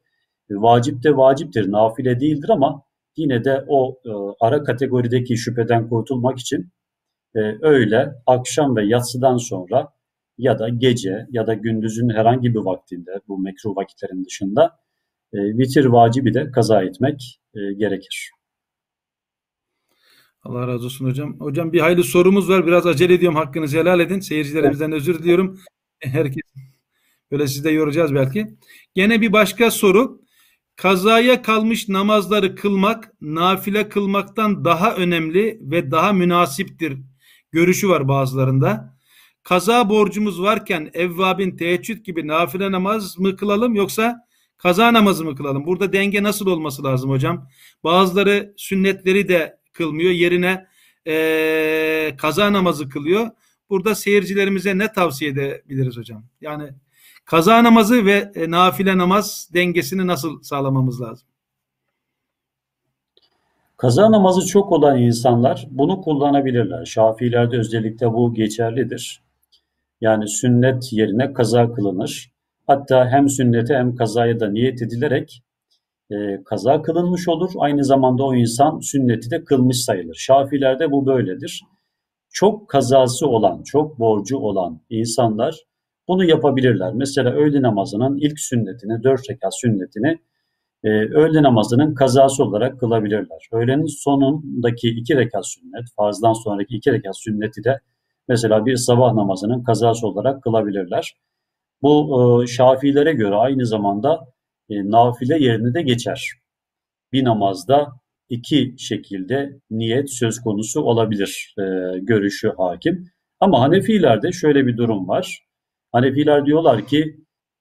E, vacip de vaciptir, nafile değildir ama yine de o e, ara kategorideki şüpheden kurtulmak için e, öğle, akşam ve yatsıdan sonra ya da gece ya da gündüzün herhangi bir vaktinde bu mekruh vakitlerin dışında e, vitir vacibi de kaza etmek gerekir. Allah razı olsun hocam. Hocam bir hayli sorumuz var. Biraz acele ediyorum. Hakkınızı helal edin. Seyircilerimizden özür diliyorum. Herkes böyle sizi de yoracağız belki. Gene bir başka soru. Kazaya kalmış namazları kılmak nafile kılmaktan daha önemli ve daha münasiptir görüşü var bazılarında. Kaza borcumuz varken evvabin teheccüd gibi nafile namaz mı kılalım yoksa kaza namazı mı kılalım? Burada denge nasıl olması lazım hocam? Bazıları sünnetleri de kılmıyor. Yerine e, kaza namazı kılıyor. Burada seyircilerimize ne tavsiye edebiliriz hocam? Yani kaza namazı ve e, nafile namaz dengesini nasıl sağlamamız lazım? Kaza namazı çok olan insanlar bunu kullanabilirler. Şafilerde özellikle bu geçerlidir. Yani sünnet yerine kaza kılınır. Hatta hem sünnete hem kazaya da niyet edilerek e, kaza kılınmış olur. Aynı zamanda o insan sünneti de kılmış sayılır. Şafilerde bu böyledir. Çok kazası olan, çok borcu olan insanlar bunu yapabilirler. Mesela öğle namazının ilk sünnetini, dört rekat sünnetini e, öğle namazının kazası olarak kılabilirler. Öğlenin sonundaki iki rekat sünnet, farzdan sonraki iki rekat sünneti de mesela bir sabah namazının kazası olarak kılabilirler. Bu e, Şafilere göre aynı zamanda e, nafile yerine de geçer. Bir namazda iki şekilde niyet söz konusu olabilir e, görüşü hakim. Ama Hanefilerde şöyle bir durum var. Hanefiler diyorlar ki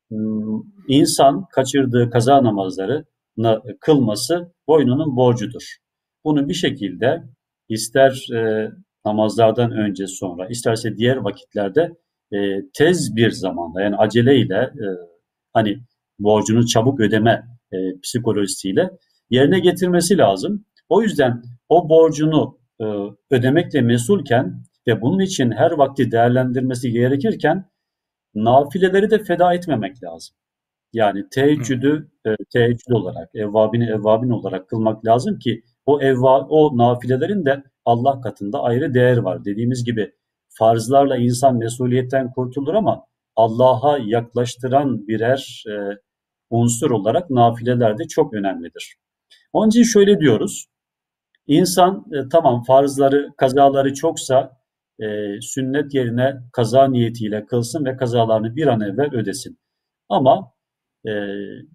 hmm, insan kaçırdığı kaza namazları kılması boynunun borcudur. Bunu bir şekilde ister e, namazlardan önce sonra isterse diğer vakitlerde e, tez bir zamanda yani aceleyle e, hani borcunu çabuk ödeme e, psikolojisiyle yerine getirmesi lazım. O yüzden o borcunu e, ödemekle mesulken ve bunun için her vakti değerlendirmesi gerekirken nafileleri de feda etmemek lazım. Yani teheccüdü e, teheccüd olarak, evvabini evvabin olarak kılmak lazım ki o evva, o nafilelerin de Allah katında ayrı değer var. Dediğimiz gibi farzlarla insan mesuliyetten kurtulur ama Allah'a yaklaştıran birer e, unsur olarak nafileler de çok önemlidir. Onun için şöyle diyoruz. İnsan e, tamam farzları, kazaları çoksa e, sünnet yerine kaza niyetiyle kılsın ve kazalarını bir an evvel ödesin. Ama e,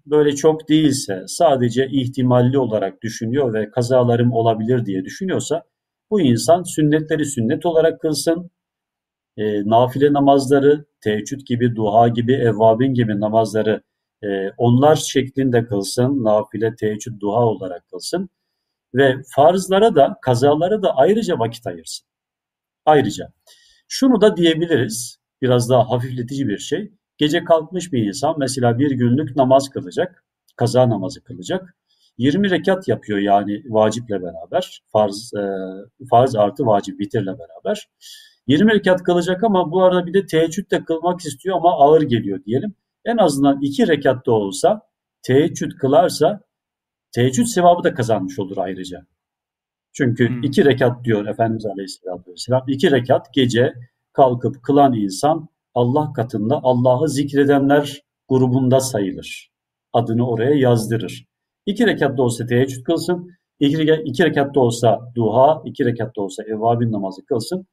böyle çok değilse sadece ihtimalli olarak düşünüyor ve kazalarım olabilir diye düşünüyorsa bu insan sünnetleri sünnet olarak kılsın. E, nafile namazları, teheccüd gibi, duha gibi, evvabin gibi namazları e, onlar şeklinde kılsın, nafile, teheccüd, duha olarak kılsın ve farzlara da, kazalara da ayrıca vakit ayırsın. Ayrıca. Şunu da diyebiliriz, biraz daha hafifletici bir şey. Gece kalkmış bir insan mesela bir günlük namaz kılacak, kaza namazı kılacak. 20 rekat yapıyor yani vaciple beraber, farz, e, farz artı vacip bitirle beraber. 20 rekat kılacak ama bu arada bir de teheccüd de kılmak istiyor ama ağır geliyor diyelim. En azından 2 rekatta olsa teheccüd kılarsa teheccüd sevabı da kazanmış olur ayrıca. Çünkü hmm. iki rekat diyor Efendimiz Aleyhisselatü Vesselam. İki rekat gece kalkıp kılan insan Allah katında Allah'ı zikredenler grubunda sayılır. Adını oraya yazdırır. İki rekatta olsa teheccüd kılsın, iki, iki rekatta olsa duha, iki rekatta olsa evvabin namazı kılsın.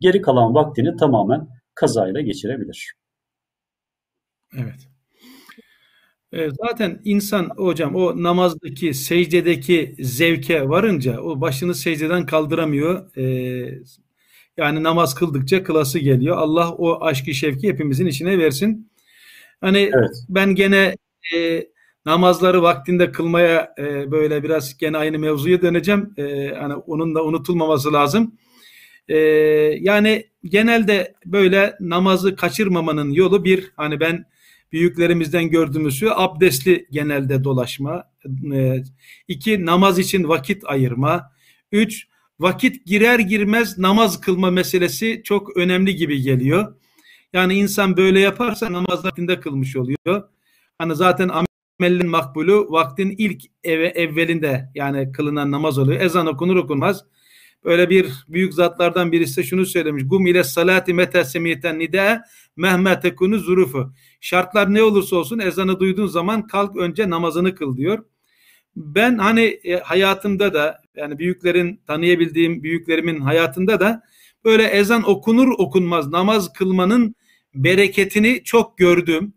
Geri kalan vaktini tamamen kazayla geçirebilir. Evet. Evet, zaten insan hocam o namazdaki secdedeki zevke varınca o başını secdeden kaldıramıyor. Ee, yani namaz kıldıkça kılası geliyor. Allah o aşkı şevki hepimizin içine versin. Hani evet. ben gene e, namazları vaktinde kılmaya e, böyle biraz gene aynı mevzuya döneceğim. E, hani onun da unutulmaması lazım. E, yani genelde böyle namazı kaçırmamanın yolu bir hani ben büyüklerimizden gördüğümüzü abdestli genelde dolaşma. E, iki namaz için vakit ayırma. Üç vakit girer girmez namaz kılma meselesi çok önemli gibi geliyor. Yani insan böyle yaparsa namaz vaktinde kılmış oluyor. Hani zaten amelin makbulü vaktin ilk eve evvelinde yani kılınan namaz oluyor. Ezan okunur okunmaz. Böyle bir büyük zatlardan birisi de şunu söylemiş. Gum ile salati meta semiyeten nida mehme tekunu zurufu. Şartlar ne olursa olsun ezanı duyduğun zaman kalk önce namazını kıl diyor. Ben hani e, hayatımda da yani büyüklerin tanıyabildiğim büyüklerimin hayatında da böyle ezan okunur okunmaz namaz kılmanın bereketini çok gördüm.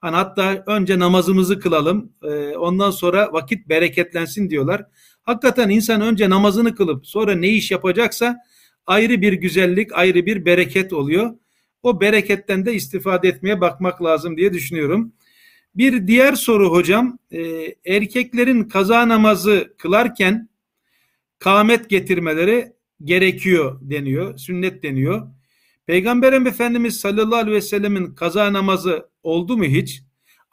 Hani hatta önce namazımızı kılalım e, ondan sonra vakit bereketlensin diyorlar. Hakikaten insan önce namazını kılıp sonra ne iş yapacaksa ayrı bir güzellik, ayrı bir bereket oluyor. O bereketten de istifade etmeye bakmak lazım diye düşünüyorum. Bir diğer soru hocam, e, erkeklerin kaza namazı kılarken kâmet getirmeleri gerekiyor deniyor, sünnet deniyor. Peygamber Efendimiz sallallahu aleyhi ve sellemin kaza namazı oldu mu hiç?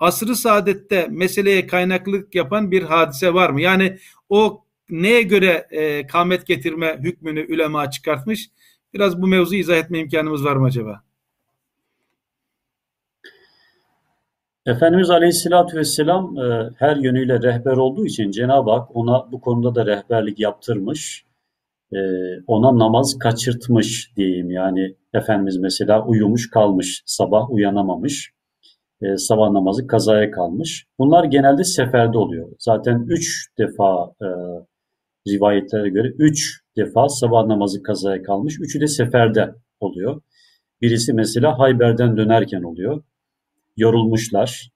Asrı saadette meseleye kaynaklılık yapan bir hadise var mı? Yani o neye göre e, kâmet getirme hükmünü ülema çıkartmış? Biraz bu mevzu izah etme imkanımız var mı acaba? Efendimiz Aleyhisselatü Vesselam e, her yönüyle rehber olduğu için Cenab-ı Hak ona bu konuda da rehberlik yaptırmış. E, ona namaz kaçırtmış diyeyim. Yani Efendimiz mesela uyumuş kalmış, sabah uyanamamış. E, sabah namazı kazaya kalmış. Bunlar genelde seferde oluyor. Zaten üç defa e, rivayetlere göre üç defa sabah namazı kazaya kalmış. Üçü de seferde oluyor. Birisi mesela Hayber'den dönerken oluyor yorulmuşlar,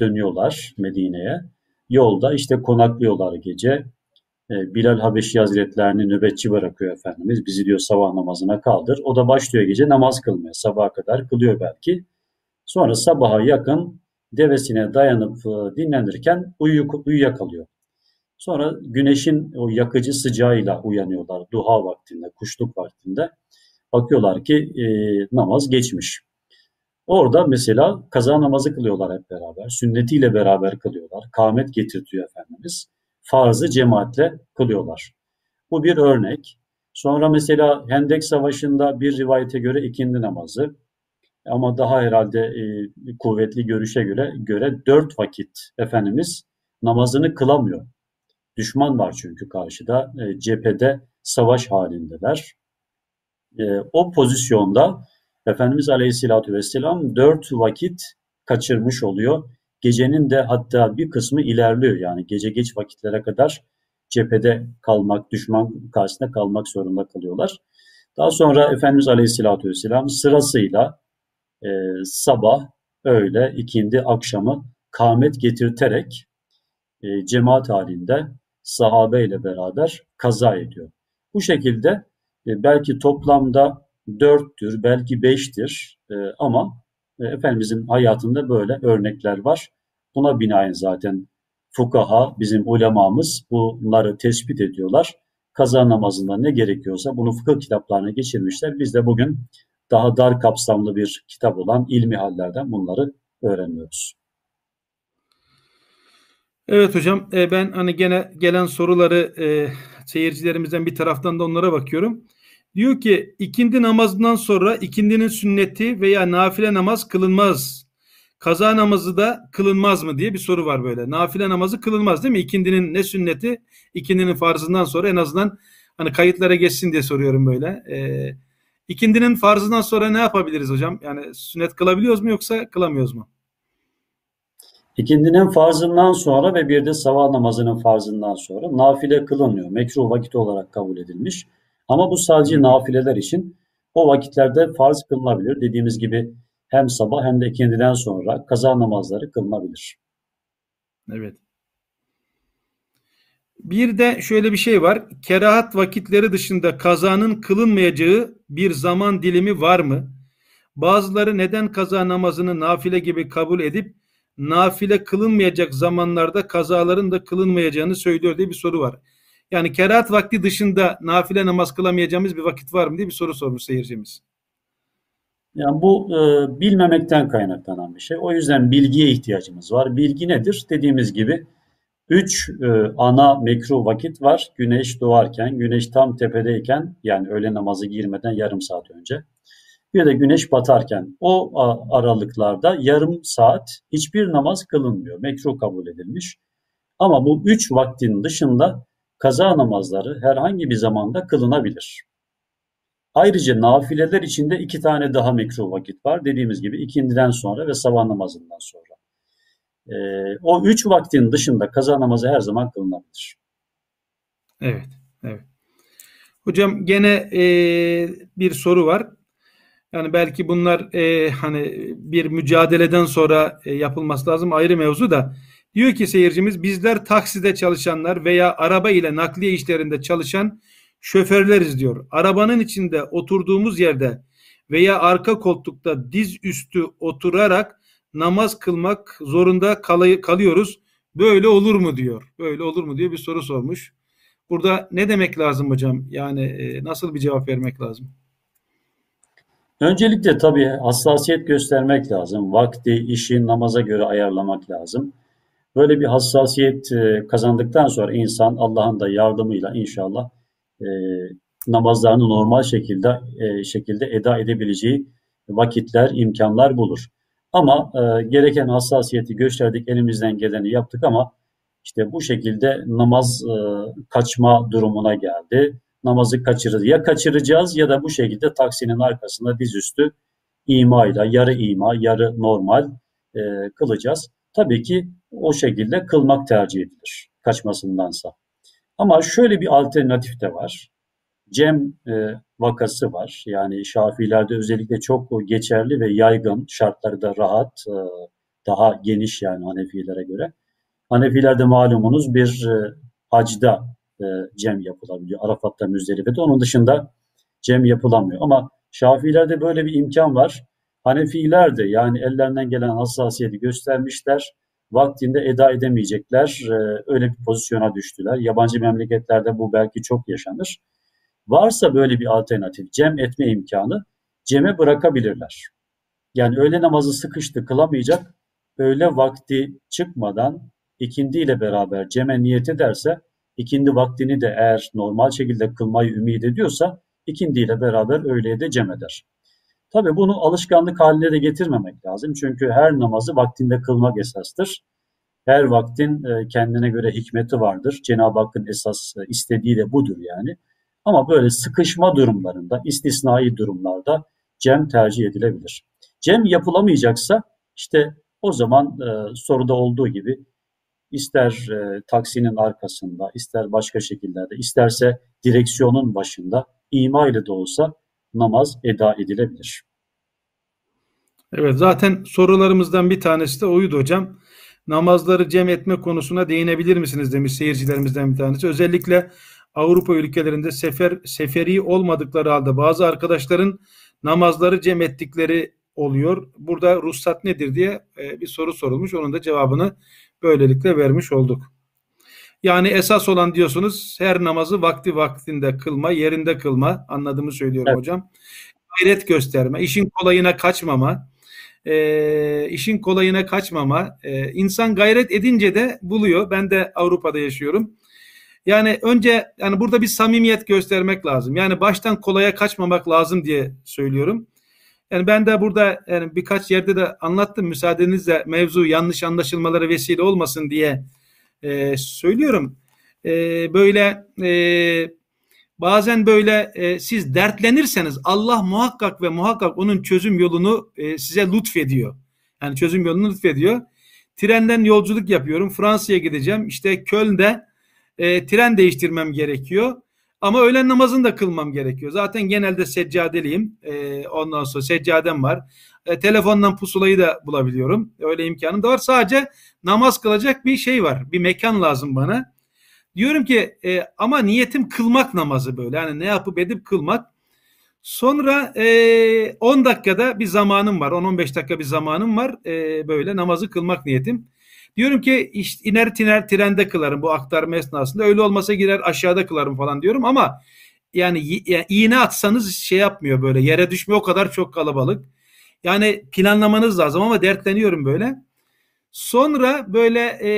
dönüyorlar Medine'ye. Yolda işte konaklıyorlar gece. E, Bilal Habeşi Hazretlerini nöbetçi bırakıyor Efendimiz. Bizi diyor sabah namazına kaldır. O da başlıyor gece namaz kılmaya. Sabaha kadar kılıyor belki. Sonra sabaha yakın devesine dayanıp e, dinlenirken uyu, uyuyakalıyor. Sonra güneşin o yakıcı sıcağıyla uyanıyorlar duha vaktinde, kuşluk vaktinde. Bakıyorlar ki e, namaz geçmiş. Orada mesela kaza namazı kılıyorlar hep beraber. Sünnetiyle beraber kılıyorlar. Kâmet getirtiyor Efendimiz. Farzı cemaatle kılıyorlar. Bu bir örnek. Sonra mesela Hendek Savaşı'nda bir rivayete göre ikindi namazı ama daha herhalde e, kuvvetli görüşe göre göre dört vakit Efendimiz namazını kılamıyor. Düşman var çünkü karşıda e, cephede savaş halindeler. E, o pozisyonda Efendimiz Aleyhisselatü Vesselam dört vakit kaçırmış oluyor. Gecenin de hatta bir kısmı ilerliyor. Yani gece geç vakitlere kadar cephede kalmak, düşman karşısında kalmak zorunda kalıyorlar. Daha sonra Efendimiz Aleyhisselatü Vesselam sırasıyla e, sabah, öğle, ikindi, akşamı kâmet getirterek e, cemaat halinde sahabe ile beraber kaza ediyor. Bu şekilde e, belki toplamda dörttür, belki beştir e, ama e, Efendimizin hayatında böyle örnekler var. Buna binaen zaten fukaha, bizim ulemamız bunları tespit ediyorlar. Kaza namazında ne gerekiyorsa bunu fıkıh kitaplarına geçirmişler. Biz de bugün daha dar kapsamlı bir kitap olan ilmi hallerden bunları öğreniyoruz. Evet hocam e, ben hani gene gelen soruları e, seyircilerimizden bir taraftan da onlara bakıyorum. Diyor ki ikindi namazından sonra ikindinin sünneti veya nafile namaz kılınmaz. Kaza namazı da kılınmaz mı diye bir soru var böyle. Nafile namazı kılınmaz değil mi? İkindinin ne sünneti? İkindinin farzından sonra en azından hani kayıtlara geçsin diye soruyorum böyle. Ee, ikindinin farzından sonra ne yapabiliriz hocam? Yani sünnet kılabiliyoruz mu yoksa kılamıyoruz mu? İkindinin farzından sonra ve bir de sabah namazının farzından sonra nafile kılınıyor. Mekruh vakit olarak kabul edilmiş. Ama bu sadece nafileler için. O vakitlerde farz kılınabilir. Dediğimiz gibi hem sabah hem de ikindiden sonra kaza namazları kılınabilir. Evet. Bir de şöyle bir şey var. Kerahat vakitleri dışında kazanın kılınmayacağı bir zaman dilimi var mı? Bazıları neden kaza namazını nafile gibi kabul edip nafile kılınmayacak zamanlarda kazaların da kılınmayacağını söylüyor diye bir soru var. Yani kerahat vakti dışında nafile namaz kılamayacağımız bir vakit var mı diye bir soru sormuş seyircimiz. Yani bu e, bilmemekten kaynaklanan bir şey. O yüzden bilgiye ihtiyacımız var. Bilgi nedir? Dediğimiz gibi üç e, ana mekruh vakit var. Güneş doğarken, güneş tam tepedeyken yani öğle namazı girmeden yarım saat önce. Bir de güneş batarken o aralıklarda yarım saat hiçbir namaz kılınmıyor. Mekruh kabul edilmiş. Ama bu üç vaktin dışında kaza namazları herhangi bir zamanda kılınabilir. Ayrıca nafileler içinde iki tane daha mekruh vakit var. Dediğimiz gibi ikindiden sonra ve sabah namazından sonra. Ee, o üç vaktin dışında kaza namazı her zaman kılınabilir. Evet, evet. Hocam gene e, bir soru var. Yani belki bunlar e, hani bir mücadeleden sonra e, yapılması lazım ayrı mevzu da. Diyor ki seyircimiz bizler takside çalışanlar veya araba ile nakliye işlerinde çalışan şoförleriz diyor. Arabanın içinde oturduğumuz yerde veya arka koltukta diz üstü oturarak namaz kılmak zorunda kalıyoruz. Böyle olur mu diyor. Böyle olur mu diye bir soru sormuş. Burada ne demek lazım hocam? Yani e, nasıl bir cevap vermek lazım? Öncelikle tabii hassasiyet göstermek lazım. Vakti, işi namaza göre ayarlamak lazım. Böyle bir hassasiyet e, kazandıktan sonra insan Allah'ın da yardımıyla inşallah e, namazlarını normal şekilde e, şekilde eda edebileceği vakitler, imkanlar bulur. Ama e, gereken hassasiyeti gösterdik, elimizden geleni yaptık ama işte bu şekilde namaz e, kaçma durumuna geldi. Namazı kaçırır. Ya kaçıracağız ya da bu şekilde taksinin arkasında dizüstü imayla, yarı ima, yarı normal e, kılacağız. Tabii ki o şekilde kılmak tercih edilir kaçmasındansa. Ama şöyle bir alternatif de var. Cem e, vakası var. Yani Şafilerde özellikle çok geçerli ve yaygın, şartları da rahat, e, daha geniş yani Hanefilere göre. Hanefilerde malumunuz bir e, hacda e, cem yapılabiliyor. Arafat'ta, Müzdelife'de. Onun dışında cem yapılamıyor. Ama Şafilerde böyle bir imkan var. Hanefiler de yani ellerinden gelen hassasiyeti göstermişler vaktinde eda edemeyecekler. Ee, öyle bir pozisyona düştüler. Yabancı memleketlerde bu belki çok yaşanır. Varsa böyle bir alternatif, cem etme imkanı, ceme bırakabilirler. Yani öğle namazı sıkıştı, kılamayacak. Öğle vakti çıkmadan ikindi ile beraber ceme niyet ederse, ikindi vaktini de eğer normal şekilde kılmayı ümit ediyorsa, ikindi ile beraber öğleye de cem eder. Tabii bunu alışkanlık haline de getirmemek lazım. Çünkü her namazı vaktinde kılmak esastır. Her vaktin e, kendine göre hikmeti vardır. Cenab-ı Hakk'ın esas e, istediği de budur yani. Ama böyle sıkışma durumlarında, istisnai durumlarda cem tercih edilebilir. Cem yapılamayacaksa işte o zaman e, soruda olduğu gibi ister e, taksinin arkasında, ister başka şekillerde, isterse direksiyonun başında ima ile de olsa namaz eda edilebilir. Evet zaten sorularımızdan bir tanesi de oydu hocam. Namazları cem etme konusuna değinebilir misiniz demiş seyircilerimizden bir tanesi. Özellikle Avrupa ülkelerinde sefer seferi olmadıkları halde bazı arkadaşların namazları cem ettikleri oluyor? Burada ruhsat nedir diye e, bir soru sorulmuş. Onun da cevabını böylelikle vermiş olduk. Yani esas olan diyorsunuz her namazı vakti vaktinde kılma, yerinde kılma. Anladığımı söylüyorum evet. hocam. Gayret gösterme, işin kolayına kaçmama, e, işin kolayına kaçmama. E, insan gayret edince de buluyor. Ben de Avrupa'da yaşıyorum. Yani önce yani burada bir samimiyet göstermek lazım. Yani baştan kolaya kaçmamak lazım diye söylüyorum. Yani ben de burada yani birkaç yerde de anlattım. Müsaadenizle mevzu yanlış anlaşılmalara vesile olmasın diye e, söylüyorum. E, böyle e, bazen böyle e, siz dertlenirseniz Allah muhakkak ve muhakkak onun çözüm yolunu e, size lütfediyor. Yani çözüm yolunu lütfediyor. Trenden yolculuk yapıyorum. Fransa'ya gideceğim. İşte Köln'de e, tren değiştirmem gerekiyor. Ama öğlen namazını da kılmam gerekiyor. Zaten genelde seccadeliyim. E, ondan sonra seccadem var. E, telefondan pusulayı da bulabiliyorum. Öyle imkanım da var. Sadece namaz kılacak bir şey var. Bir mekan lazım bana. Diyorum ki e, ama niyetim kılmak namazı böyle. Yani ne yapıp edip kılmak. Sonra e, 10 dakikada bir zamanım var. 10-15 dakika bir zamanım var. E, böyle namazı kılmak niyetim. Diyorum ki işte iner tiner trende kılarım bu aktarma esnasında. Öyle olmasa girer aşağıda kılarım falan diyorum ama yani, yani iğne atsanız şey yapmıyor böyle yere düşmüyor o kadar çok kalabalık. Yani planlamanız lazım ama dertleniyorum böyle. Sonra böyle e,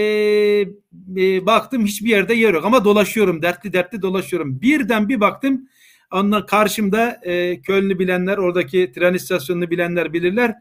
e, baktım hiçbir yerde yer yok ama dolaşıyorum dertli dertli dolaşıyorum. Birden bir baktım onunla karşımda e, Köln'ü bilenler oradaki tren istasyonunu bilenler bilirler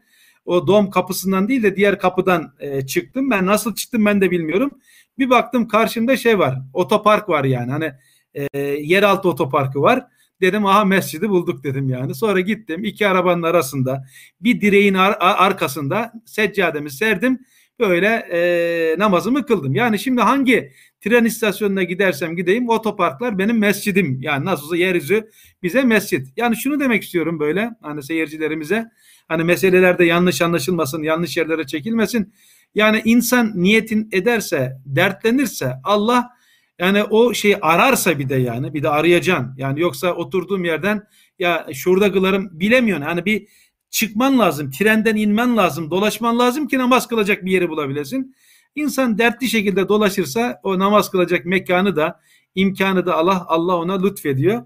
o dom kapısından değil de diğer kapıdan e, çıktım. Ben nasıl çıktım ben de bilmiyorum. Bir baktım karşımda şey var. Otopark var yani. Hani e, yeraltı otoparkı var. Dedim aha mescidi bulduk dedim yani. Sonra gittim iki arabanın arasında bir direğin ar- arkasında seccademi serdim. Böyle e, namazımı kıldım. Yani şimdi hangi tren istasyonuna gidersem gideyim otoparklar benim mescidim. Yani nasılsa yeryüzü bize mescit. Yani şunu demek istiyorum böyle hani seyircilerimize. Hani meselelerde yanlış anlaşılmasın, yanlış yerlere çekilmesin. Yani insan niyetin ederse, dertlenirse Allah yani o şeyi ararsa bir de yani bir de arayacaksın. Yani yoksa oturduğum yerden ya şurada kılarım bilemiyorsun. Hani bir çıkman lazım, trenden inmen lazım, dolaşman lazım ki namaz kılacak bir yeri bulabilesin. İnsan dertli şekilde dolaşırsa o namaz kılacak mekanı da imkanı da Allah Allah ona lütfediyor.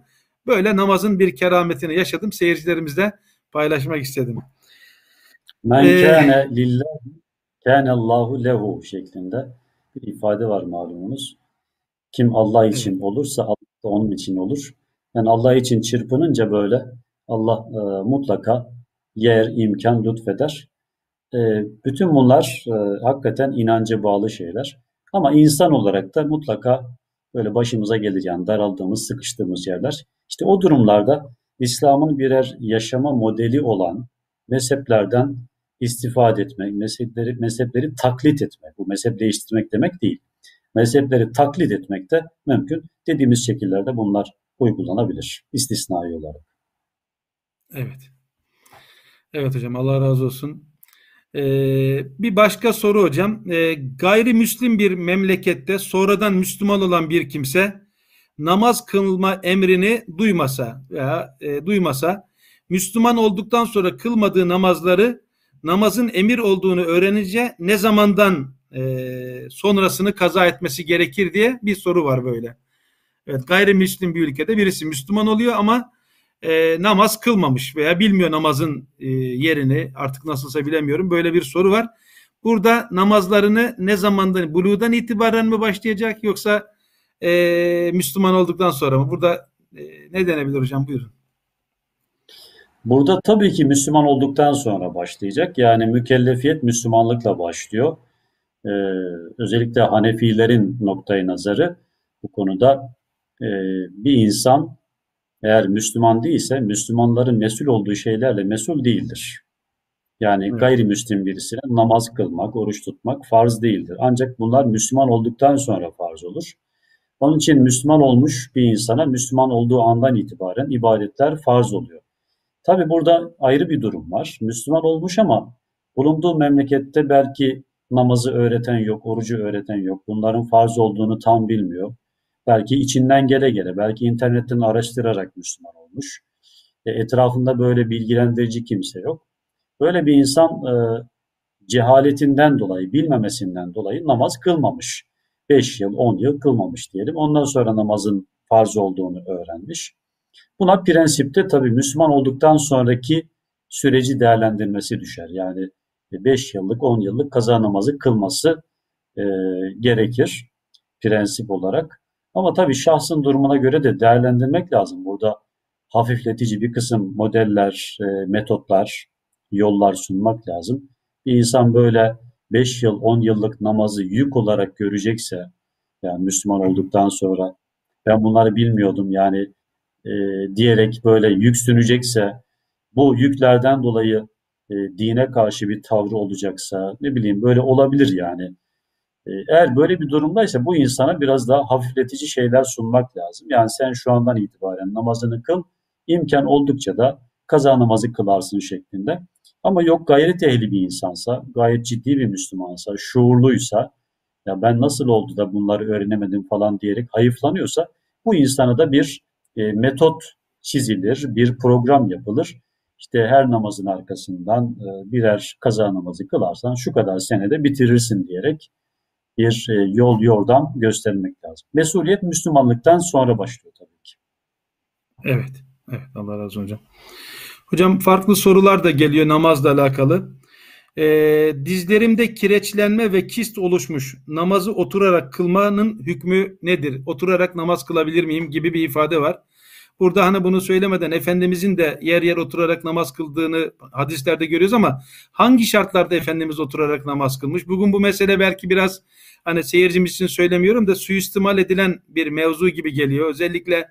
Böyle namazın bir kerametini yaşadım. Seyircilerimizle paylaşmak istedim. Men ee, kâne lillahi kâne Allahu lehu şeklinde bir ifade var malumunuz. Kim Allah için olursa Allah da onun için olur. Yani Allah için çırpınınca böyle Allah e, mutlaka yer, imkan lütfeder. E, bütün bunlar e, hakikaten inanca bağlı şeyler. Ama insan olarak da mutlaka böyle başımıza geleceğin, daraldığımız, sıkıştığımız yerler. İşte o durumlarda İslam'ın birer yaşama modeli olan mezheplerden istifade etmek, mezhepleri, mezhepleri taklit etmek. Bu mezhep değiştirmek demek değil. Mezhepleri taklit etmek de mümkün. Dediğimiz şekillerde bunlar uygulanabilir istisnai olarak. Evet. Evet hocam Allah razı olsun. Ee, bir başka soru hocam. Ee, gayrimüslim bir memlekette sonradan Müslüman olan bir kimse namaz kılma emrini duymasa veya e, duymasa Müslüman olduktan sonra kılmadığı namazları namazın emir olduğunu öğrenince ne zamandan e, sonrasını kaza etmesi gerekir diye bir soru var böyle. Evet gayrimüslim bir ülkede birisi Müslüman oluyor ama e, namaz kılmamış veya bilmiyor namazın e, yerini artık nasılsa bilemiyorum böyle bir soru var. Burada namazlarını ne zamandan buluğdan itibaren mi başlayacak yoksa e, Müslüman olduktan sonra mı? Burada e, ne denebilir hocam? Buyurun. Burada tabii ki Müslüman olduktan sonra başlayacak. Yani mükellefiyet Müslümanlıkla başlıyor. Ee, özellikle Hanefilerin noktayı nazarı bu konuda e, bir insan eğer Müslüman değilse Müslümanların mesul olduğu şeylerle mesul değildir. Yani evet. gayrimüslim birisine namaz kılmak, oruç tutmak farz değildir. Ancak bunlar Müslüman olduktan sonra farz olur. Onun için Müslüman olmuş bir insana Müslüman olduğu andan itibaren ibadetler farz oluyor. Tabi burada ayrı bir durum var. Müslüman olmuş ama bulunduğu memlekette belki namazı öğreten yok, orucu öğreten yok. Bunların farz olduğunu tam bilmiyor. Belki içinden gele gele, belki internetten araştırarak Müslüman olmuş. E, etrafında böyle bilgilendirici kimse yok. Böyle bir insan e, cehaletinden dolayı, bilmemesinden dolayı namaz kılmamış. 5 yıl, 10 yıl kılmamış diyelim. Ondan sonra namazın farz olduğunu öğrenmiş. Buna prensipte tabii Müslüman olduktan sonraki süreci değerlendirmesi düşer. Yani 5 yıllık, 10 yıllık kaza namazı kılması e, gerekir prensip olarak. Ama tabii şahsın durumuna göre de değerlendirmek lazım. Burada hafifletici bir kısım modeller, e, metotlar, yollar sunmak lazım. Bir insan böyle 5 yıl, 10 yıllık namazı yük olarak görecekse, yani Müslüman olduktan sonra ben bunları bilmiyordum yani e, diyerek böyle yüksünecekse, bu yüklerden dolayı e, dine karşı bir tavrı olacaksa, ne bileyim böyle olabilir yani. E, eğer böyle bir durumdaysa bu insana biraz daha hafifletici şeyler sunmak lazım. Yani sen şu andan itibaren namazını kıl, imkan oldukça da kaza namazı kılarsın şeklinde. Ama yok gayret ehli bir insansa, gayet ciddi bir Müslümansa, şuurluysa, ya ben nasıl oldu da bunları öğrenemedim falan diyerek hayıflanıyorsa bu insana da bir e, metot çizilir, bir program yapılır. İşte her namazın arkasından e, birer kaza namazı kılarsan şu kadar senede bitirirsin diyerek bir e, yol yordam göstermek lazım. Mesuliyet Müslümanlıktan sonra başlıyor tabii ki. Evet. Evet Allah razı olsun hocam. Hocam farklı sorular da geliyor namazla alakalı. Ee, dizlerimde kireçlenme ve kist oluşmuş. Namazı oturarak kılmanın hükmü nedir? Oturarak namaz kılabilir miyim gibi bir ifade var. Burada hani bunu söylemeden Efendimizin de yer yer oturarak namaz kıldığını hadislerde görüyoruz ama hangi şartlarda Efendimiz oturarak namaz kılmış? Bugün bu mesele belki biraz hani seyircimiz için söylemiyorum da suistimal edilen bir mevzu gibi geliyor. Özellikle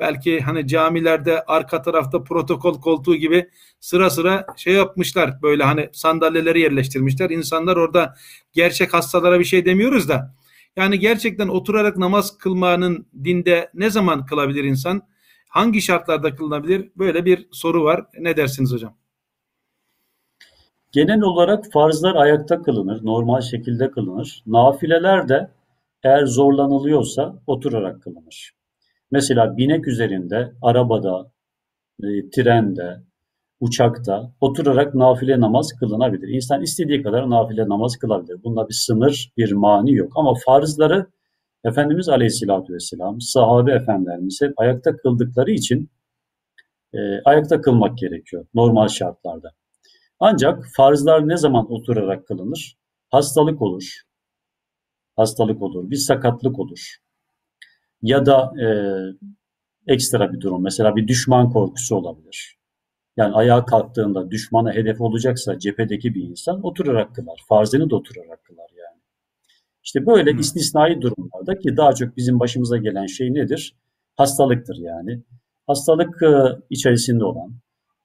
belki hani camilerde arka tarafta protokol koltuğu gibi sıra sıra şey yapmışlar. Böyle hani sandalyeleri yerleştirmişler. İnsanlar orada gerçek hastalara bir şey demiyoruz da yani gerçekten oturarak namaz kılmanın dinde ne zaman kılabilir insan? Hangi şartlarda kılınabilir? Böyle bir soru var. Ne dersiniz hocam? Genel olarak farzlar ayakta kılınır, normal şekilde kılınır. Nafileler de eğer zorlanılıyorsa oturarak kılınır. Mesela binek üzerinde, arabada, e, trende, uçakta oturarak nafile namaz kılınabilir. İnsan istediği kadar nafile namaz kılabilir. Bunda bir sınır, bir mani yok. Ama farzları Efendimiz Aleyhisselatü Vesselam, sahabe efendilerimiz hep ayakta kıldıkları için e, ayakta kılmak gerekiyor normal şartlarda. Ancak farzlar ne zaman oturarak kılınır? Hastalık olur, hastalık olur, bir sakatlık olur ya da e, ekstra bir durum. Mesela bir düşman korkusu olabilir. Yani ayağa kalktığında düşmana hedef olacaksa cephedeki bir insan oturarak kılar. Farzını da oturarak kılar yani. İşte böyle hmm. istisnai durumlarda ki daha çok bizim başımıza gelen şey nedir? Hastalıktır yani. Hastalık e, içerisinde olan,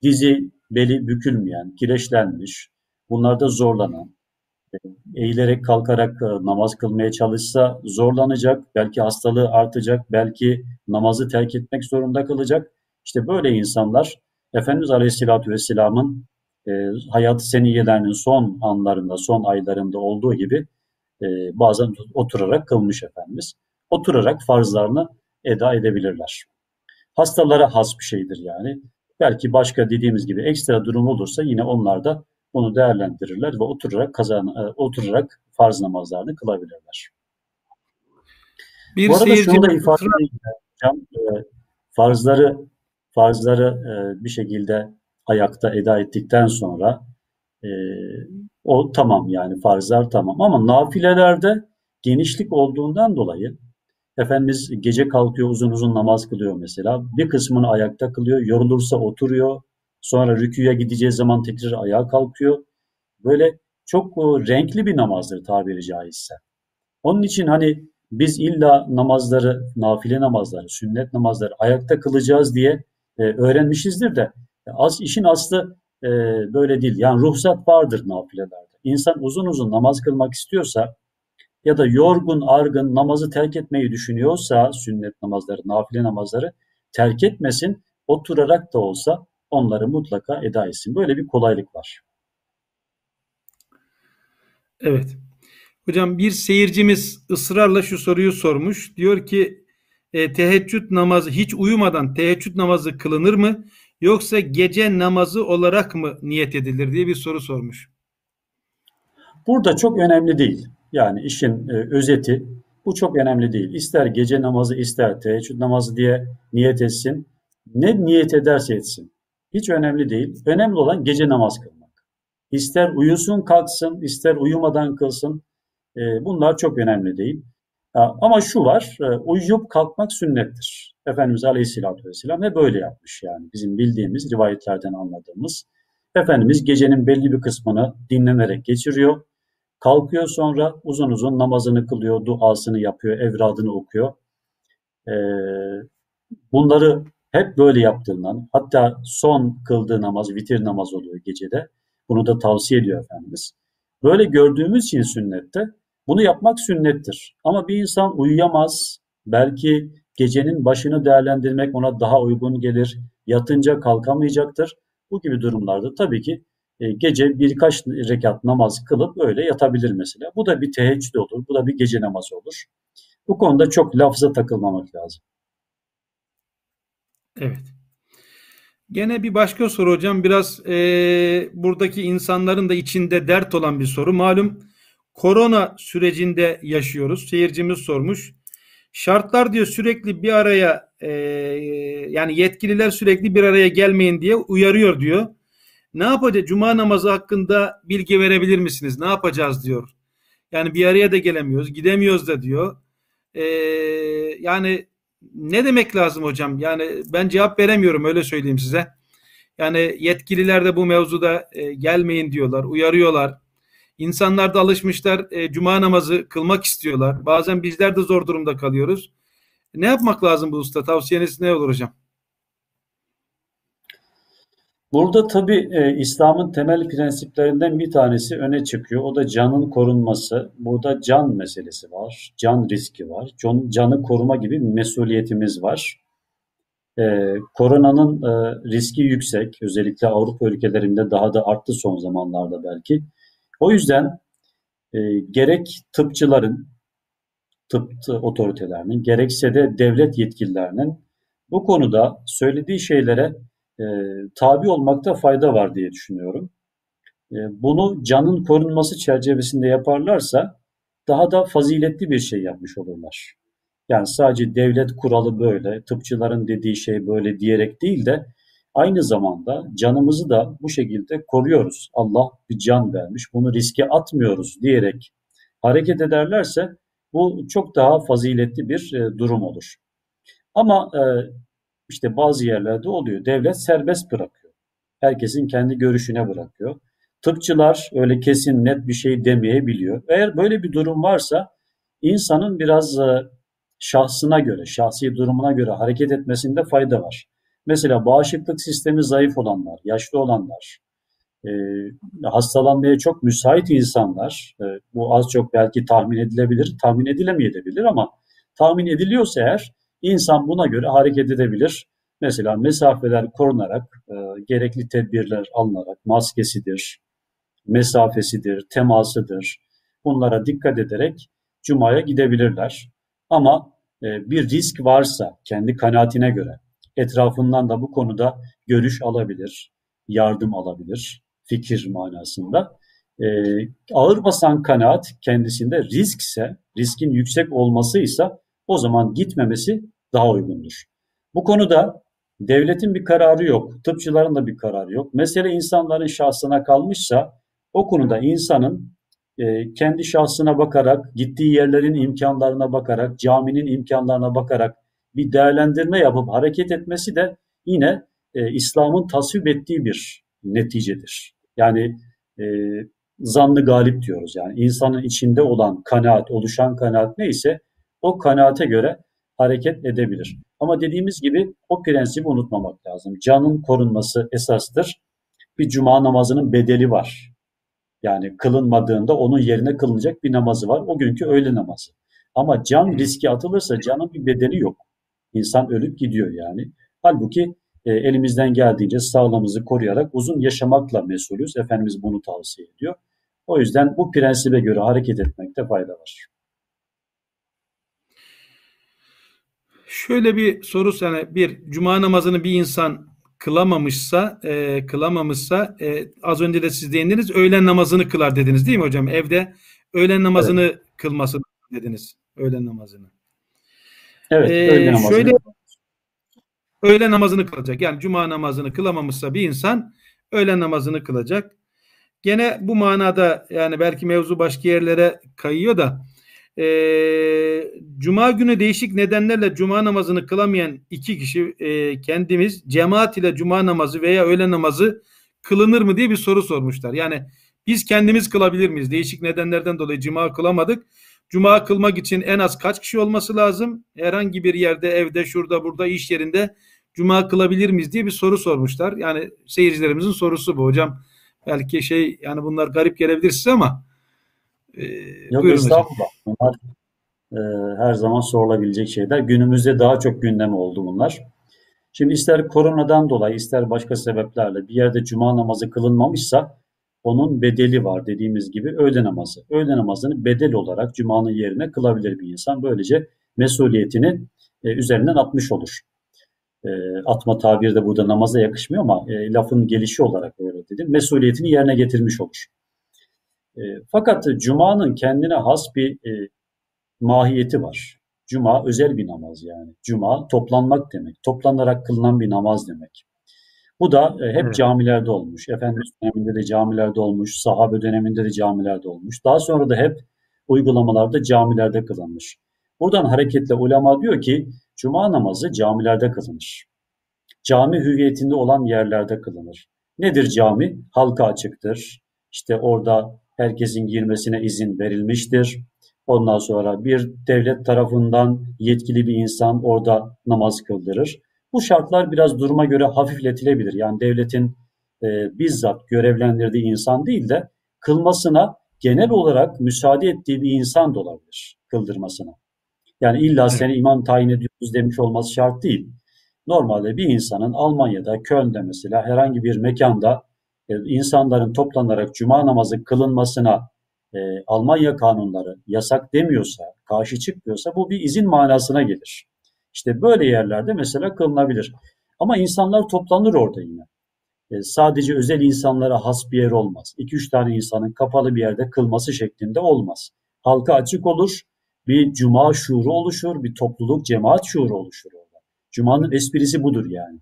dizi, beli bükülmeyen, kireçlenmiş, bunlarda zorlanan, eğilerek kalkarak e, namaz kılmaya çalışsa zorlanacak, belki hastalığı artacak, belki namazı terk etmek zorunda kalacak. İşte böyle insanlar Efendimiz Aleyhisselatü Vesselam'ın e, hayatı seniyelerinin son anlarında, son aylarında olduğu gibi e, bazen oturarak kılmış Efendimiz. Oturarak farzlarını eda edebilirler. Hastalara has bir şeydir yani. Belki başka dediğimiz gibi ekstra durum olursa yine onlar da bunu değerlendirirler ve oturarak kazan e, oturarak farz namazlarını kılabilirler. Bir Bu arada şunu da ifade hocam. E, farzları farzları e, bir şekilde ayakta eda ettikten sonra o tamam yani farzlar tamam ama nafilelerde genişlik olduğundan dolayı Efendimiz gece kalkıyor uzun uzun namaz kılıyor mesela. Bir kısmını ayakta kılıyor, yorulursa oturuyor, Sonra rüküye gideceği zaman tekrar ayağa kalkıyor. Böyle çok e, renkli bir namazdır tabiri caizse. Onun için hani biz illa namazları, nafile namazları, sünnet namazları ayakta kılacağız diye e, öğrenmişizdir de az işin aslı e, böyle değil. Yani ruhsat vardır nafilelerde. İnsan uzun uzun namaz kılmak istiyorsa ya da yorgun, argın namazı terk etmeyi düşünüyorsa sünnet namazları, nafile namazları terk etmesin. Oturarak da olsa onları mutlaka eda etsin. Böyle bir kolaylık var. Evet. Hocam bir seyircimiz ısrarla şu soruyu sormuş. Diyor ki e, teheccüd namazı hiç uyumadan teheccüd namazı kılınır mı? yoksa gece namazı olarak mı niyet edilir diye bir soru sormuş. Burada çok önemli değil. Yani işin e, özeti bu çok önemli değil. İster gece namazı ister teheccüd namazı diye niyet etsin. Ne niyet ederse etsin. Hiç önemli değil. Önemli olan gece namaz kılmak. İster uyusun kalksın, ister uyumadan kılsın. E, bunlar çok önemli değil. Ama şu var, e, uyuyup kalkmak sünnettir. Efendimiz Aleyhisselatü Vesselam ve böyle yapmış yani bizim bildiğimiz rivayetlerden anladığımız. Efendimiz gecenin belli bir kısmını dinlenerek geçiriyor. Kalkıyor sonra uzun uzun namazını kılıyor, duasını yapıyor, evradını okuyor. Ee, bunları hep böyle yaptığından, hatta son kıldığı namaz, vitir namaz oluyor gecede. Bunu da tavsiye ediyor Efendimiz. Böyle gördüğümüz için sünnette bunu yapmak sünnettir. Ama bir insan uyuyamaz, belki gecenin başını değerlendirmek ona daha uygun gelir, yatınca kalkamayacaktır. Bu gibi durumlarda tabii ki e, gece birkaç rekat namaz kılıp öyle yatabilir mesela. Bu da bir teheccüd olur, bu da bir gece namazı olur. Bu konuda çok lafza takılmamak lazım. Evet. Gene bir başka soru hocam. Biraz e, buradaki insanların da içinde dert olan bir soru. Malum korona sürecinde yaşıyoruz. Seyircimiz sormuş. Şartlar diyor sürekli bir araya e, yani yetkililer sürekli bir araya gelmeyin diye uyarıyor diyor. Ne yapacağız? Cuma namazı hakkında bilgi verebilir misiniz? Ne yapacağız diyor. Yani bir araya da gelemiyoruz, gidemiyoruz da diyor. Ee, yani ne demek lazım hocam? Yani ben cevap veremiyorum öyle söyleyeyim size. Yani yetkililer de bu mevzuda e, gelmeyin diyorlar, uyarıyorlar. İnsanlar da alışmışlar e, cuma namazı kılmak istiyorlar. Bazen bizler de zor durumda kalıyoruz. Ne yapmak lazım bu usta? Tavsiyeniz ne olur hocam? Burada tabii e, İslam'ın temel prensiplerinden bir tanesi öne çıkıyor. O da canın korunması. Burada can meselesi var. Can riski var. Can, canı koruma gibi mesuliyetimiz var. E, koronanın e, riski yüksek. Özellikle Avrupa ülkelerinde daha da arttı son zamanlarda belki. O yüzden e, gerek tıpçıların, tıp otoritelerinin, gerekse de devlet yetkililerinin bu konuda söylediği şeylere e, tabi olmakta fayda var diye düşünüyorum. E, bunu canın korunması çerçevesinde yaparlarsa daha da faziletli bir şey yapmış olurlar. Yani sadece devlet kuralı böyle, tıpçıların dediği şey böyle diyerek değil de aynı zamanda canımızı da bu şekilde koruyoruz. Allah bir can vermiş, bunu riske atmıyoruz diyerek hareket ederlerse bu çok daha faziletli bir e, durum olur. Ama e, işte bazı yerlerde oluyor. Devlet serbest bırakıyor. Herkesin kendi görüşüne bırakıyor. Tıpçılar öyle kesin net bir şey demeyebiliyor. Eğer böyle bir durum varsa insanın biraz e, şahsına göre, şahsi durumuna göre hareket etmesinde fayda var. Mesela bağışıklık sistemi zayıf olanlar, yaşlı olanlar, e, hastalanmaya çok müsait insanlar, e, bu az çok belki tahmin edilebilir, tahmin edilemeyebilir ama tahmin ediliyorsa eğer İnsan buna göre hareket edebilir. Mesela mesafeler korunarak, e, gerekli tedbirler alınarak, maskesidir, mesafesidir, temasıdır. Bunlara dikkat ederek Cuma'ya gidebilirler. Ama e, bir risk varsa kendi kanaatine göre etrafından da bu konuda görüş alabilir, yardım alabilir, fikir manasında. E, ağır basan kanaat kendisinde riskse, riskin yüksek olmasıysa o zaman gitmemesi daha uygundur. Bu konuda devletin bir kararı yok, tıpçıların da bir kararı yok. Mesele insanların şahsına kalmışsa o konuda insanın e, kendi şahsına bakarak, gittiği yerlerin imkanlarına bakarak, caminin imkanlarına bakarak bir değerlendirme yapıp hareket etmesi de yine e, İslam'ın tasvip ettiği bir neticedir. Yani e, zannı galip diyoruz. Yani insanın içinde olan kanaat, oluşan kanaat neyse o kanaate göre hareket edebilir. Ama dediğimiz gibi o prensibi unutmamak lazım. Canın korunması esastır. Bir cuma namazının bedeli var. Yani kılınmadığında onun yerine kılınacak bir namazı var. O günkü öğle namazı. Ama can riski atılırsa canın bir bedeli yok. İnsan ölüp gidiyor yani. Halbuki e, elimizden geldiğince sağlığımızı koruyarak uzun yaşamakla mesulüz. Efendimiz bunu tavsiye ediyor. O yüzden bu prensibe göre hareket etmekte fayda var. Şöyle bir soru sana bir cuma namazını bir insan kılamamışsa e, kılamamışsa e, az önce de siz değindiniz öğlen namazını kılar dediniz değil mi hocam? Evde öğlen namazını evet. kılması dediniz. Öğlen namazını. Evet, ee, öğlen namazını. Şöyle öğlen namazını kılacak. Yani cuma namazını kılamamışsa bir insan öğlen namazını kılacak. Gene bu manada yani belki mevzu başka yerlere kayıyor da e, Cuma günü değişik nedenlerle Cuma namazını kılamayan iki kişi e, kendimiz cemaat ile Cuma namazı veya öğle namazı kılınır mı diye bir soru sormuşlar. Yani biz kendimiz kılabilir miyiz? Değişik nedenlerden dolayı Cuma kılamadık. Cuma kılmak için en az kaç kişi olması lazım? Herhangi bir yerde, evde, şurada, burada, iş yerinde Cuma kılabilir miyiz diye bir soru sormuşlar. Yani seyircilerimizin sorusu bu hocam. Belki şey yani bunlar garip gelebilir size ama e, Yok estağfurullah. Bunlar e, her zaman sorulabilecek şeyler. Günümüzde daha çok gündem oldu bunlar. Şimdi ister koronadan dolayı ister başka sebeplerle bir yerde cuma namazı kılınmamışsa onun bedeli var dediğimiz gibi öğle namazı. Öğle namazını bedel olarak cumanın yerine kılabilir bir insan. Böylece mesuliyetini e, üzerinden atmış olur. E, atma tabiri de burada namaza yakışmıyor ama e, lafın gelişi olarak öyle dedim. Mesuliyetini yerine getirmiş olur. E, fakat Cuma'nın kendine has bir e, mahiyeti var. Cuma özel bir namaz yani. Cuma toplanmak demek. Toplanarak kılınan bir namaz demek. Bu da e, hep camilerde olmuş. Efendimiz döneminde de camilerde olmuş. Sahabe döneminde de camilerde olmuş. Daha sonra da hep uygulamalarda camilerde kılınmış. Buradan hareketle ulema diyor ki cuma namazı camilerde kılınır. Cami hüviyetinde olan yerlerde kılınır. Nedir cami? Halka açıktır. İşte orada herkesin girmesine izin verilmiştir. Ondan sonra bir devlet tarafından yetkili bir insan orada namaz kıldırır. Bu şartlar biraz duruma göre hafifletilebilir. Yani devletin e, bizzat görevlendirdiği insan değil de kılmasına genel olarak müsaade ettiği bir insan da olabilir kıldırmasına. Yani illa seni imam tayin ediyoruz demiş olması şart değil. Normalde bir insanın Almanya'da, Köln'de mesela herhangi bir mekanda e, insanların toplanarak cuma namazı kılınmasına e, Almanya kanunları yasak demiyorsa, karşı çıkmıyorsa bu bir izin manasına gelir. İşte böyle yerlerde mesela kılınabilir. Ama insanlar toplanır orada yine. E, sadece özel insanlara has bir yer olmaz. 2-3 tane insanın kapalı bir yerde kılması şeklinde olmaz. Halka açık olur, bir cuma şuuru oluşur, bir topluluk, cemaat şuuru oluşur orada. Cuma'nın esprisi budur yani.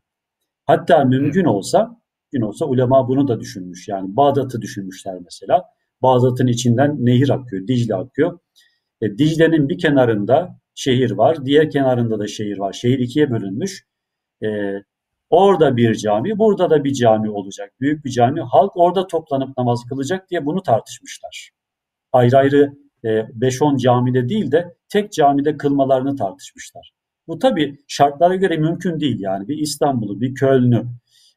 Hatta mümkün olsa gün olsa ulema bunu da düşünmüş. Yani Bağdat'ı düşünmüşler mesela. Bağdat'ın içinden nehir akıyor, Dicle akıyor. E, Dicle'nin bir kenarında şehir var, diğer kenarında da şehir var. Şehir ikiye bölünmüş. E, orada bir cami, burada da bir cami olacak. Büyük bir cami. Halk orada toplanıp namaz kılacak diye bunu tartışmışlar. Ayrı ayrı 5-10 e, camide değil de tek camide kılmalarını tartışmışlar. Bu tabi şartlara göre mümkün değil yani. Bir İstanbul'u, bir Köln'ü,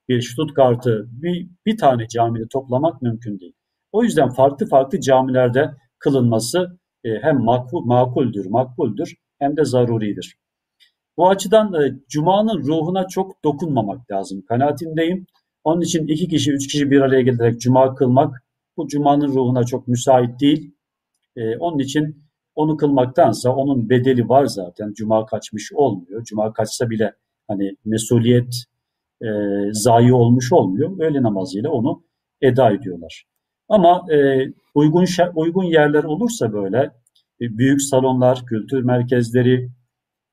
bir Stuttgart'ı bir, bir tane camide toplamak mümkün değil. O yüzden farklı farklı camilerde kılınması e, hem makul, makuldür, makbuldür hem de zaruridir. Bu açıdan e, Cuma'nın ruhuna çok dokunmamak lazım. Kanaatindeyim. Onun için iki kişi, üç kişi bir araya gelerek Cuma kılmak bu Cuma'nın ruhuna çok müsait değil. E, onun için onu kılmaktansa onun bedeli var zaten. Cuma kaçmış olmuyor. Cuma kaçsa bile hani mesuliyet e, zayi olmuş olmuyor. Öğle namazıyla onu eda ediyorlar. Ama e, uygun uygun yerler olursa böyle e, büyük salonlar, kültür merkezleri,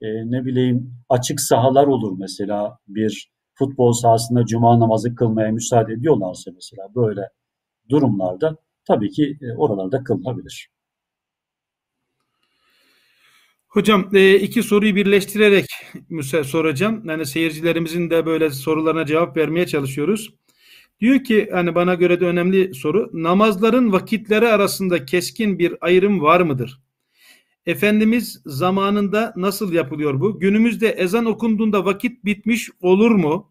e, ne bileyim açık sahalar olur mesela bir futbol sahasında cuma namazı kılmaya müsaade ediyorlarsa mesela böyle durumlarda tabii ki e, oralarda kılınabilir. Hocam e, iki soruyu birleştirerek soracağım. Yani seyircilerimizin de böyle sorularına cevap vermeye çalışıyoruz. Diyor ki hani bana göre de önemli soru. Namazların vakitleri arasında keskin bir ayrım var mıdır? Efendimiz zamanında nasıl yapılıyor bu? Günümüzde ezan okunduğunda vakit bitmiş olur mu?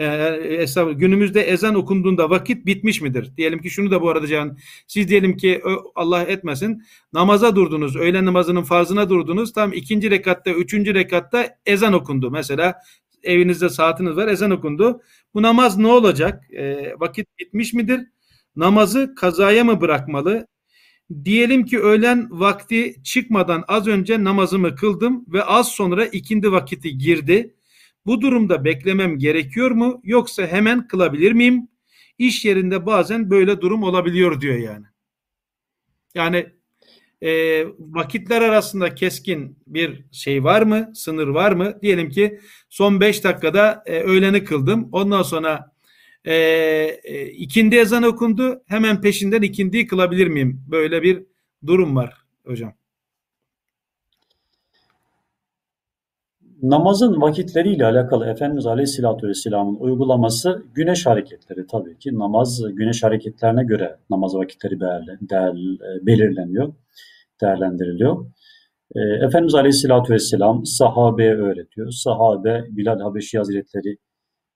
E, günümüzde ezan okunduğunda vakit bitmiş midir? Diyelim ki şunu da bu arada can siz diyelim ki Allah etmesin namaza durdunuz. Öğlen namazının farzına durdunuz. Tam ikinci rekatta, üçüncü rekatta ezan okundu. Mesela evinizde saatiniz var ezan okundu. Bu namaz ne olacak? E, vakit bitmiş midir? Namazı kazaya mı bırakmalı? Diyelim ki öğlen vakti çıkmadan az önce namazımı kıldım ve az sonra ikindi vakiti girdi. Bu durumda beklemem gerekiyor mu yoksa hemen kılabilir miyim? İş yerinde bazen böyle durum olabiliyor diyor yani. Yani e, vakitler arasında keskin bir şey var mı? Sınır var mı? Diyelim ki son 5 dakikada e, öğleni kıldım. Ondan sonra e, e, ikindi ezan okundu. Hemen peşinden ikindiyi kılabilir miyim? Böyle bir durum var hocam. Namazın vakitleriyle alakalı Efendimiz Aleyhisselatü Vesselam'ın uygulaması güneş hareketleri tabii ki. Namaz güneş hareketlerine göre namaz vakitleri değer, belirleniyor, değerlendiriliyor. E, Efendimiz Aleyhisselatü Vesselam sahabeye öğretiyor. Sahabe Bilal Habeşi Hazretleri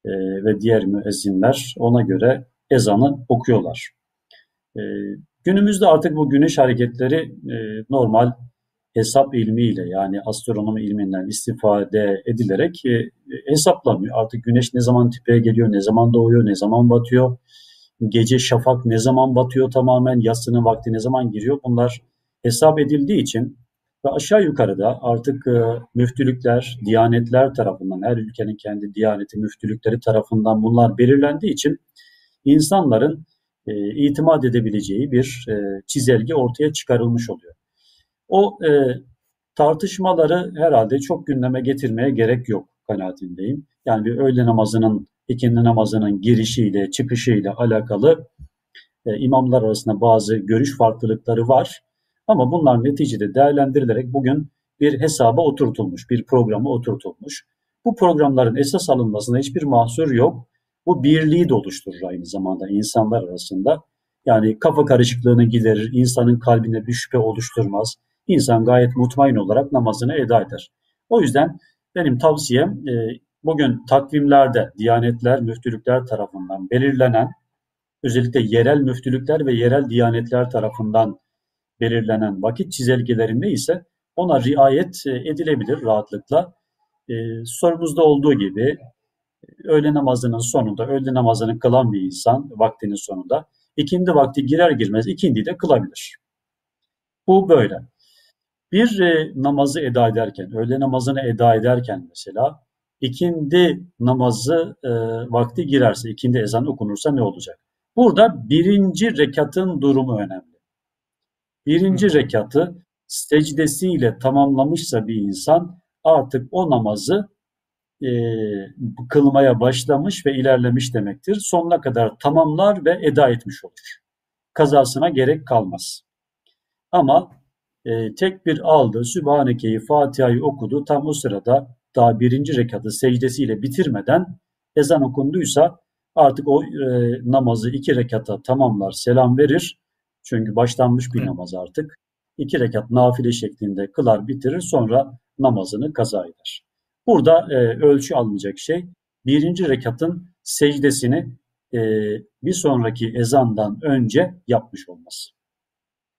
e, ve diğer müezzinler ona göre ezanı okuyorlar. E, günümüzde artık bu güneş hareketleri e, normal hesap ilmiyle yani astronomi ilminden istifade edilerek e, hesaplanıyor. Artık güneş ne zaman tepeye geliyor, ne zaman doğuyor, ne zaman batıyor, gece şafak ne zaman batıyor tamamen, yatsının vakti ne zaman giriyor bunlar hesap edildiği için ve aşağı yukarıda artık e, müftülükler, diyanetler tarafından, her ülkenin kendi diyaneti, müftülükleri tarafından bunlar belirlendiği için insanların e, itimat edebileceği bir e, çizelge ortaya çıkarılmış oluyor. O e, tartışmaları herhalde çok gündeme getirmeye gerek yok kanaatindeyim. Yani bir öğle namazının, ikindi namazının girişiyle, çıkışıyla alakalı e, imamlar arasında bazı görüş farklılıkları var. Ama bunlar neticede değerlendirilerek bugün bir hesaba oturtulmuş, bir programa oturtulmuş. Bu programların esas alınmasına hiçbir mahsur yok. Bu birliği de oluşturur aynı zamanda insanlar arasında. Yani kafa karışıklığını giderir, insanın kalbine bir şüphe oluşturmaz. İnsan gayet mutmain olarak namazını eda eder. O yüzden benim tavsiyem e, bugün takvimlerde diyanetler, müftülükler tarafından belirlenen, özellikle yerel müftülükler ve yerel diyanetler tarafından belirlenen vakit çizelgelerinde ise ona riayet e, edilebilir rahatlıkla. E, sorumuzda olduğu gibi öğle namazının sonunda, öğle namazını kılan bir insan vaktinin sonunda ikindi vakti girer girmez ikindi de kılabilir. Bu böyle. Bir e, namazı eda ederken, öğle namazını eda ederken mesela ikindi namazı e, vakti girerse, ikindi ezan okunursa ne olacak? Burada birinci rekatın durumu önemli. Birinci Hı. rekatı secdesiyle tamamlamışsa bir insan artık o namazı e, kılmaya başlamış ve ilerlemiş demektir. Sonuna kadar tamamlar ve eda etmiş olur. Kazasına gerek kalmaz. Ama e, tekbir aldı, Sübhaneke'yi, Fatiha'yı okudu. Tam o sırada daha birinci rekatı secdesiyle bitirmeden ezan okunduysa artık o e, namazı iki rekata tamamlar, selam verir. Çünkü başlanmış bir namaz artık. İki rekat nafile şeklinde kılar bitirir sonra namazını kaza eder. Burada e, ölçü alınacak şey birinci rekatın secdesini e, bir sonraki ezandan önce yapmış olması.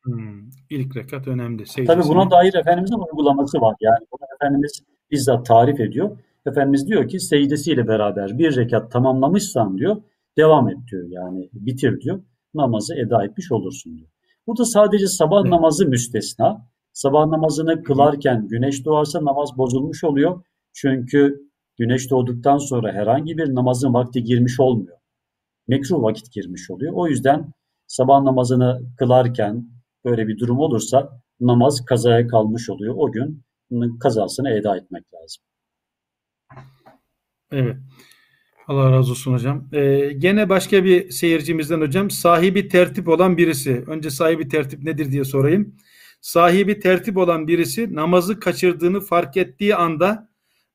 Hmm, ilk rekat önemli. Tabii buna dair Efendimiz'in uygulaması var. Yani bunu Efendimiz bizzat tarif ediyor. Efendimiz diyor ki secdesiyle beraber bir rekat tamamlamışsan diyor devam et diyor. Yani bitir diyor. Namazı eda etmiş olursun diyor. Burada sadece sabah evet. namazı müstesna. Sabah namazını kılarken güneş doğarsa namaz bozulmuş oluyor. Çünkü güneş doğduktan sonra herhangi bir namazın vakti girmiş olmuyor. Mekruh vakit girmiş oluyor. O yüzden sabah namazını kılarken böyle bir durum olursa namaz kazaya kalmış oluyor. O gün kazasını eda etmek lazım. Evet. Allah razı olsun hocam. Ee, gene başka bir seyircimizden hocam sahibi tertip olan birisi. Önce sahibi tertip nedir diye sorayım. Sahibi tertip olan birisi namazı kaçırdığını fark ettiği anda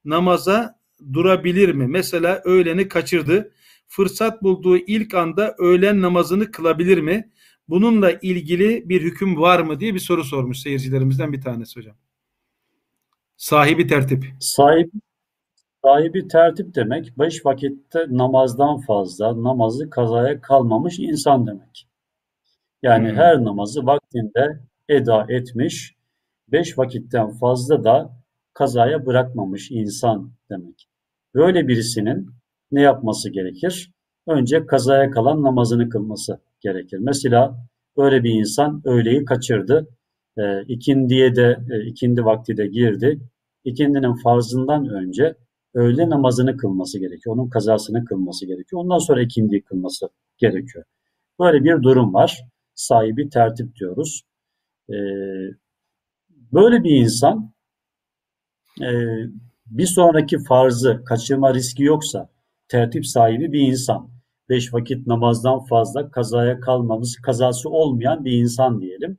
namaza durabilir mi? Mesela öğleni kaçırdı. Fırsat bulduğu ilk anda öğlen namazını kılabilir mi? Bununla ilgili bir hüküm var mı diye bir soru sormuş seyircilerimizden bir tanesi hocam. Sahibi tertip. Sahibi Sahibi tertip demek beş vakitte namazdan fazla namazı kazaya kalmamış insan demek. Yani hmm. her namazı vaktinde eda etmiş, beş vakitten fazla da kazaya bırakmamış insan demek. Böyle birisinin ne yapması gerekir? Önce kazaya kalan namazını kılması gerekir. Mesela böyle bir insan öğleyi kaçırdı. E, ikindiye de e, ikindi vakti de girdi. İkindinin farzından önce öğle namazını kılması gerekiyor. Onun kazasını kılması gerekiyor. Ondan sonra ikindi kılması gerekiyor. Böyle bir durum var. Sahibi tertip diyoruz. Ee, böyle bir insan e, bir sonraki farzı kaçırma riski yoksa tertip sahibi bir insan. Beş vakit namazdan fazla kazaya kalmamız, kazası olmayan bir insan diyelim.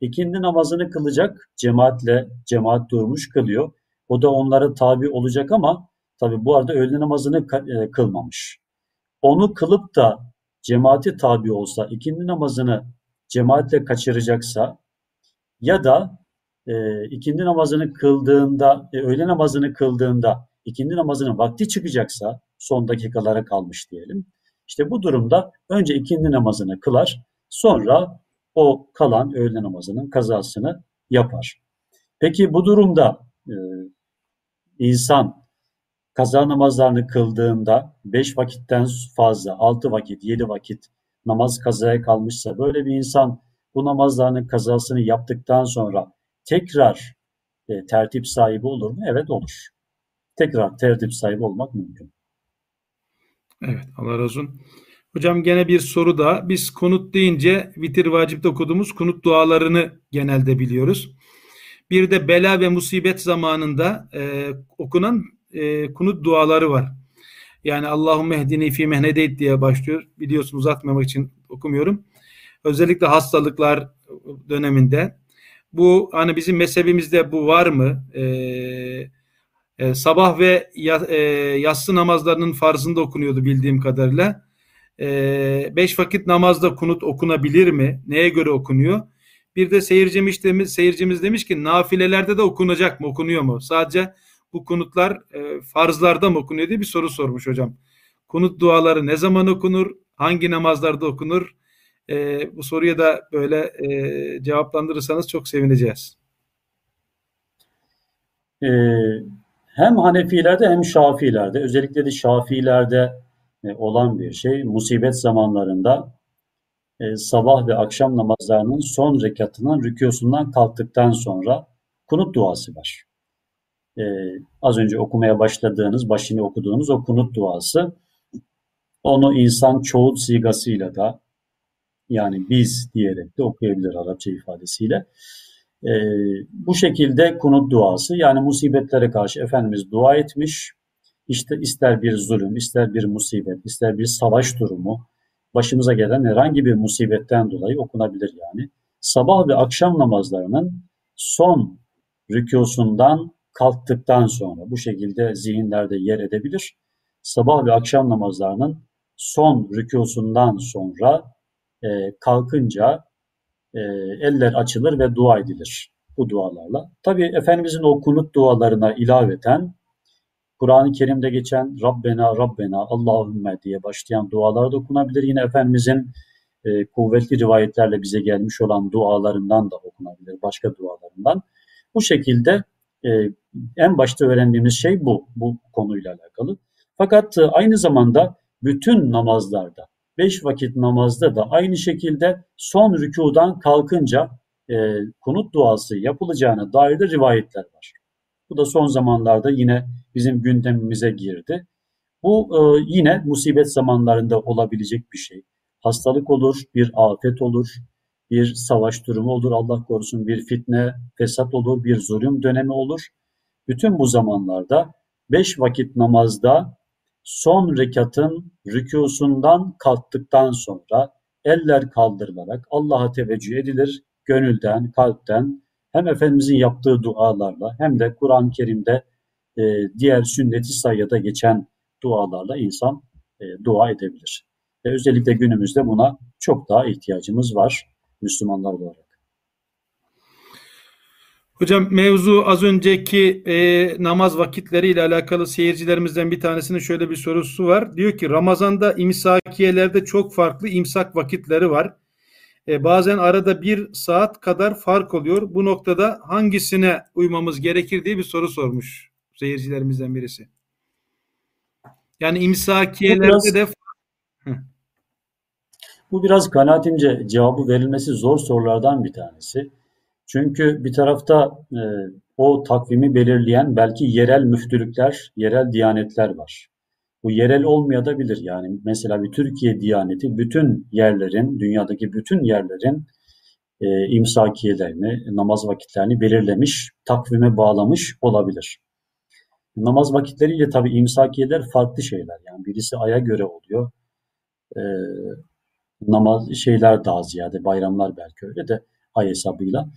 İkindi namazını kılacak, cemaatle, cemaat durmuş kılıyor. O da onlara tabi olacak ama tabi bu arada öğle namazını e, kılmamış. Onu kılıp da cemaati tabi olsa, ikindi namazını cemaatle kaçıracaksa ya da e, ikindi namazını kıldığında, e, öğle namazını kıldığında ikindi namazının vakti çıkacaksa, son dakikalara kalmış diyelim. İşte bu durumda önce ikindi namazını kılar, sonra o kalan öğle namazının kazasını yapar. Peki bu durumda e, insan kaza namazlarını kıldığında beş vakitten fazla, altı vakit, yedi vakit namaz kazaya kalmışsa böyle bir insan bu namazlarının kazasını yaptıktan sonra tekrar e, tertip sahibi olur mu? Evet olur. Tekrar tertip sahibi olmak mümkün. Evet Allah razı olsun. Hocam gene bir soru da. Biz kunut deyince vitir vacipte okuduğumuz kunut dualarını genelde biliyoruz. Bir de bela ve musibet zamanında e, okunan e, kunut duaları var. Yani Allahümme ehdini fi mehnedeyt diye başlıyor. Biliyorsun uzatmamak için okumuyorum. Özellikle hastalıklar döneminde. Bu hani bizim mezhebimizde bu var mı? Ee, e, sabah ve ya, e, yatsı namazlarının farzında okunuyordu bildiğim kadarıyla. E, beş vakit namazda kunut okunabilir mi? Neye göre okunuyor? Bir de seyircimiz demiş, seyircimiz demiş ki nafilelerde de okunacak mı? Okunuyor mu? Sadece bu kunutlar e, farzlarda mı okunuyor diye bir soru sormuş hocam. Kunut duaları ne zaman okunur? Hangi namazlarda okunur? E, bu soruya da böyle e, cevaplandırırsanız çok sevineceğiz. Ee, hem Hanefilerde hem Şafilerde özellikle de Şafilerde e, olan bir şey musibet zamanlarında e, sabah ve akşam namazlarının son rekatının rükûsundan kalktıktan sonra kunut duası var. E, az önce okumaya başladığınız, başını okuduğunuz o kunut duası onu insan çoğul sigasıyla da yani biz diyerek de okuyabilir Arapça ifadesiyle. E, bu şekilde kunut duası yani musibetlere karşı Efendimiz dua etmiş. İşte ister bir zulüm, ister bir musibet, ister bir savaş durumu, başımıza gelen herhangi bir musibetten dolayı okunabilir yani. Sabah ve akşam namazlarının son rükûsundan kalktıktan sonra bu şekilde zihinlerde yer edebilir. Sabah ve akşam namazlarının son rükûsundan sonra e, kalkınca e, eller açılır ve dua edilir bu dualarla. Tabi Efendimizin o kunut dualarına ilaveten Kur'an-ı Kerim'de geçen Rabbena Rabbena Allahümme diye başlayan dualar da okunabilir. Yine Efendimizin e, kuvvetli rivayetlerle bize gelmiş olan dualarından da okunabilir, başka dualarından. Bu şekilde e, en başta öğrendiğimiz şey bu, bu konuyla alakalı. Fakat e, aynı zamanda bütün namazlarda beş vakit namazda da aynı şekilde son rükudan kalkınca e, kunut duası yapılacağına dair de rivayetler var. Bu da son zamanlarda yine bizim gündemimize girdi. Bu e, yine musibet zamanlarında olabilecek bir şey. Hastalık olur, bir afet olur, bir savaş durumu olur, Allah korusun bir fitne, fesat olur, bir zulüm dönemi olur. Bütün bu zamanlarda beş vakit namazda son rekatın rükusundan kalktıktan sonra eller kaldırılarak Allah'a teveccüh edilir. Gönülden, kalpten hem Efendimizin yaptığı dualarla hem de Kur'an-ı Kerim'de e, diğer sünnet-i sayyada geçen dualarla insan e, dua edebilir. Ve özellikle günümüzde buna çok daha ihtiyacımız var Müslümanlar olarak. Hocam mevzu az önceki e, namaz vakitleriyle alakalı seyircilerimizden bir tanesinin şöyle bir sorusu var. Diyor ki Ramazan'da imsakiyelerde çok farklı imsak vakitleri var. E, bazen arada bir saat kadar fark oluyor. Bu noktada hangisine uymamız gerekir diye bir soru sormuş seyircilerimizden birisi. Yani imsakiyelerde biraz, de bu biraz kanaatimce cevabı verilmesi zor sorulardan bir tanesi. Çünkü bir tarafta e, o takvimi belirleyen belki yerel müftülükler, yerel diyanetler var. Bu yerel olmayabilir yani mesela bir Türkiye Diyaneti bütün yerlerin, dünyadaki bütün yerlerin e, imsakiyelerini, namaz vakitlerini belirlemiş, takvime bağlamış olabilir. Namaz vakitleriyle tabi imsakiyeler farklı şeyler. Yani birisi aya göre oluyor. E, namaz şeyler daha ziyade bayramlar belki öyle de ay hesabıyla.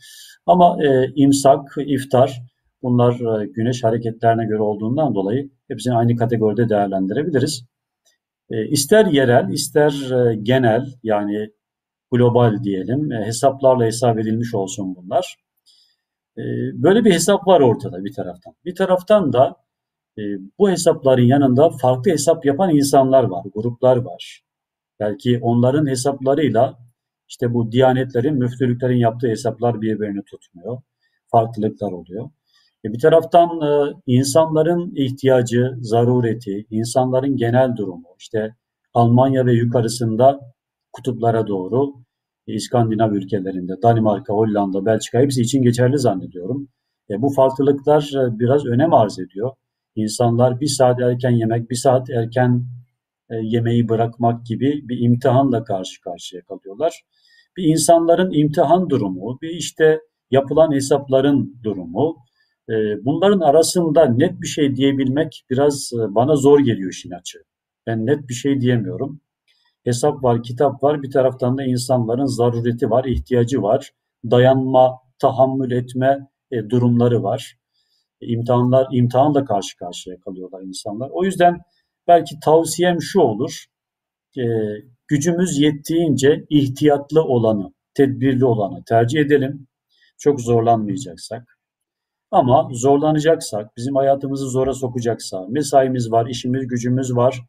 Ama e, imsak, iftar bunlar e, güneş hareketlerine göre olduğundan dolayı hepsini aynı kategoride değerlendirebiliriz. E, ister yerel, ister e, genel yani global diyelim e, hesaplarla hesap edilmiş olsun bunlar. E, böyle bir hesap var ortada bir taraftan. Bir taraftan da e, bu hesapların yanında farklı hesap yapan insanlar var, gruplar var. Belki onların hesaplarıyla işte bu diyanetlerin, müftülüklerin yaptığı hesaplar birbirini tutmuyor. Farklılıklar oluyor. E bir taraftan e, insanların ihtiyacı, zarureti, insanların genel durumu, işte Almanya ve yukarısında kutuplara doğru İskandinav ülkelerinde, Danimarka, Hollanda, Belçika hepsi için geçerli zannediyorum. E, bu farklılıklar e, biraz önem arz ediyor. İnsanlar bir saat erken yemek, bir saat erken e, yemeği bırakmak gibi bir imtihanla karşı karşıya kalıyorlar. Bir insanların imtihan durumu, bir işte yapılan hesapların durumu, e, bunların arasında net bir şey diyebilmek biraz e, bana zor geliyor işin açığı. Ben net bir şey diyemiyorum. Hesap var, kitap var. Bir taraftan da insanların zarureti var, ihtiyacı var. Dayanma, tahammül etme e, durumları var. İmtihanlar, imtihanla karşı karşıya kalıyorlar insanlar. O yüzden belki tavsiyem şu olur. E, gücümüz yettiğince ihtiyatlı olanı, tedbirli olanı tercih edelim. Çok zorlanmayacaksak. Ama zorlanacaksak, bizim hayatımızı zora sokacaksa, mesaimiz var, işimiz, gücümüz var,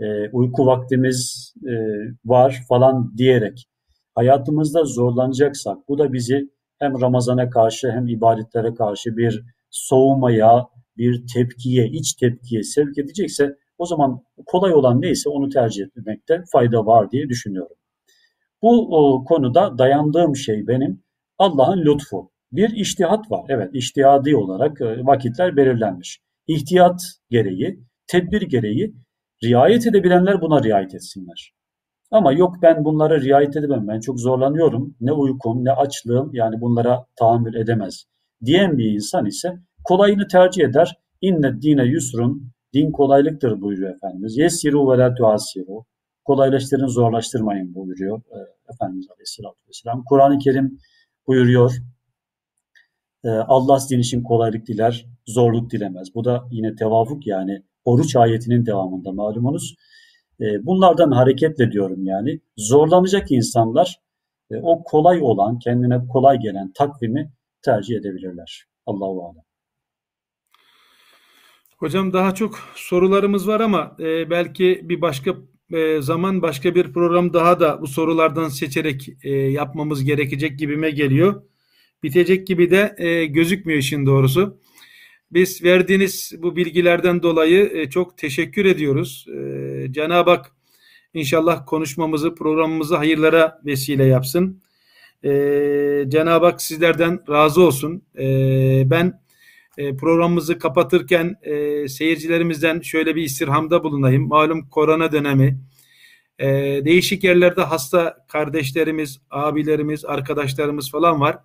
e, uyku vaktimiz e, var falan diyerek hayatımızda zorlanacaksak bu da bizi hem Ramazan'a karşı hem ibadetlere karşı bir soğumaya, bir tepkiye, iç tepkiye sevk edecekse o zaman kolay olan neyse onu tercih etmekte fayda var diye düşünüyorum. Bu o, konuda dayandığım şey benim Allah'ın lütfu. Bir iştihat var. Evet iştihadi olarak e, vakitler belirlenmiş. İhtiyat gereği, tedbir gereği Riayet edebilenler buna riayet etsinler. Ama yok ben bunlara riayet edemem, ben çok zorlanıyorum, ne uykum ne açlığım yani bunlara tahammül edemez diyen bir insan ise kolayını tercih eder. İnne dine yusrun, din kolaylıktır buyuruyor Efendimiz. Yesiru ve la tuasiru, kolaylaştırın zorlaştırmayın buyuruyor e, Efendimiz Aleyhisselatü Vesselam. Kur'an-ı Kerim buyuruyor, e, Allah sizin için kolaylık diler, zorluk dilemez. Bu da yine tevafuk yani oruç ayetinin devamında malumunuz. E, bunlardan hareketle diyorum yani zorlanacak insanlar o kolay olan, kendine kolay gelen takvimi tercih edebilirler. Allahu alem. Hocam daha çok sorularımız var ama e, belki bir başka e, zaman başka bir program daha da bu sorulardan seçerek e, yapmamız gerekecek gibime geliyor. Bitecek gibi de e, gözükmüyor işin doğrusu. Biz verdiğiniz bu bilgilerden dolayı e, çok teşekkür ediyoruz. E, Cenab-ı Hak inşallah konuşmamızı, programımızı hayırlara vesile yapsın. E, Cenab-ı Hak sizlerden razı olsun. Ben programımızı kapatırken seyircilerimizden şöyle bir istirhamda bulunayım. Malum korona dönemi. Değişik yerlerde hasta kardeşlerimiz, abilerimiz, arkadaşlarımız falan var.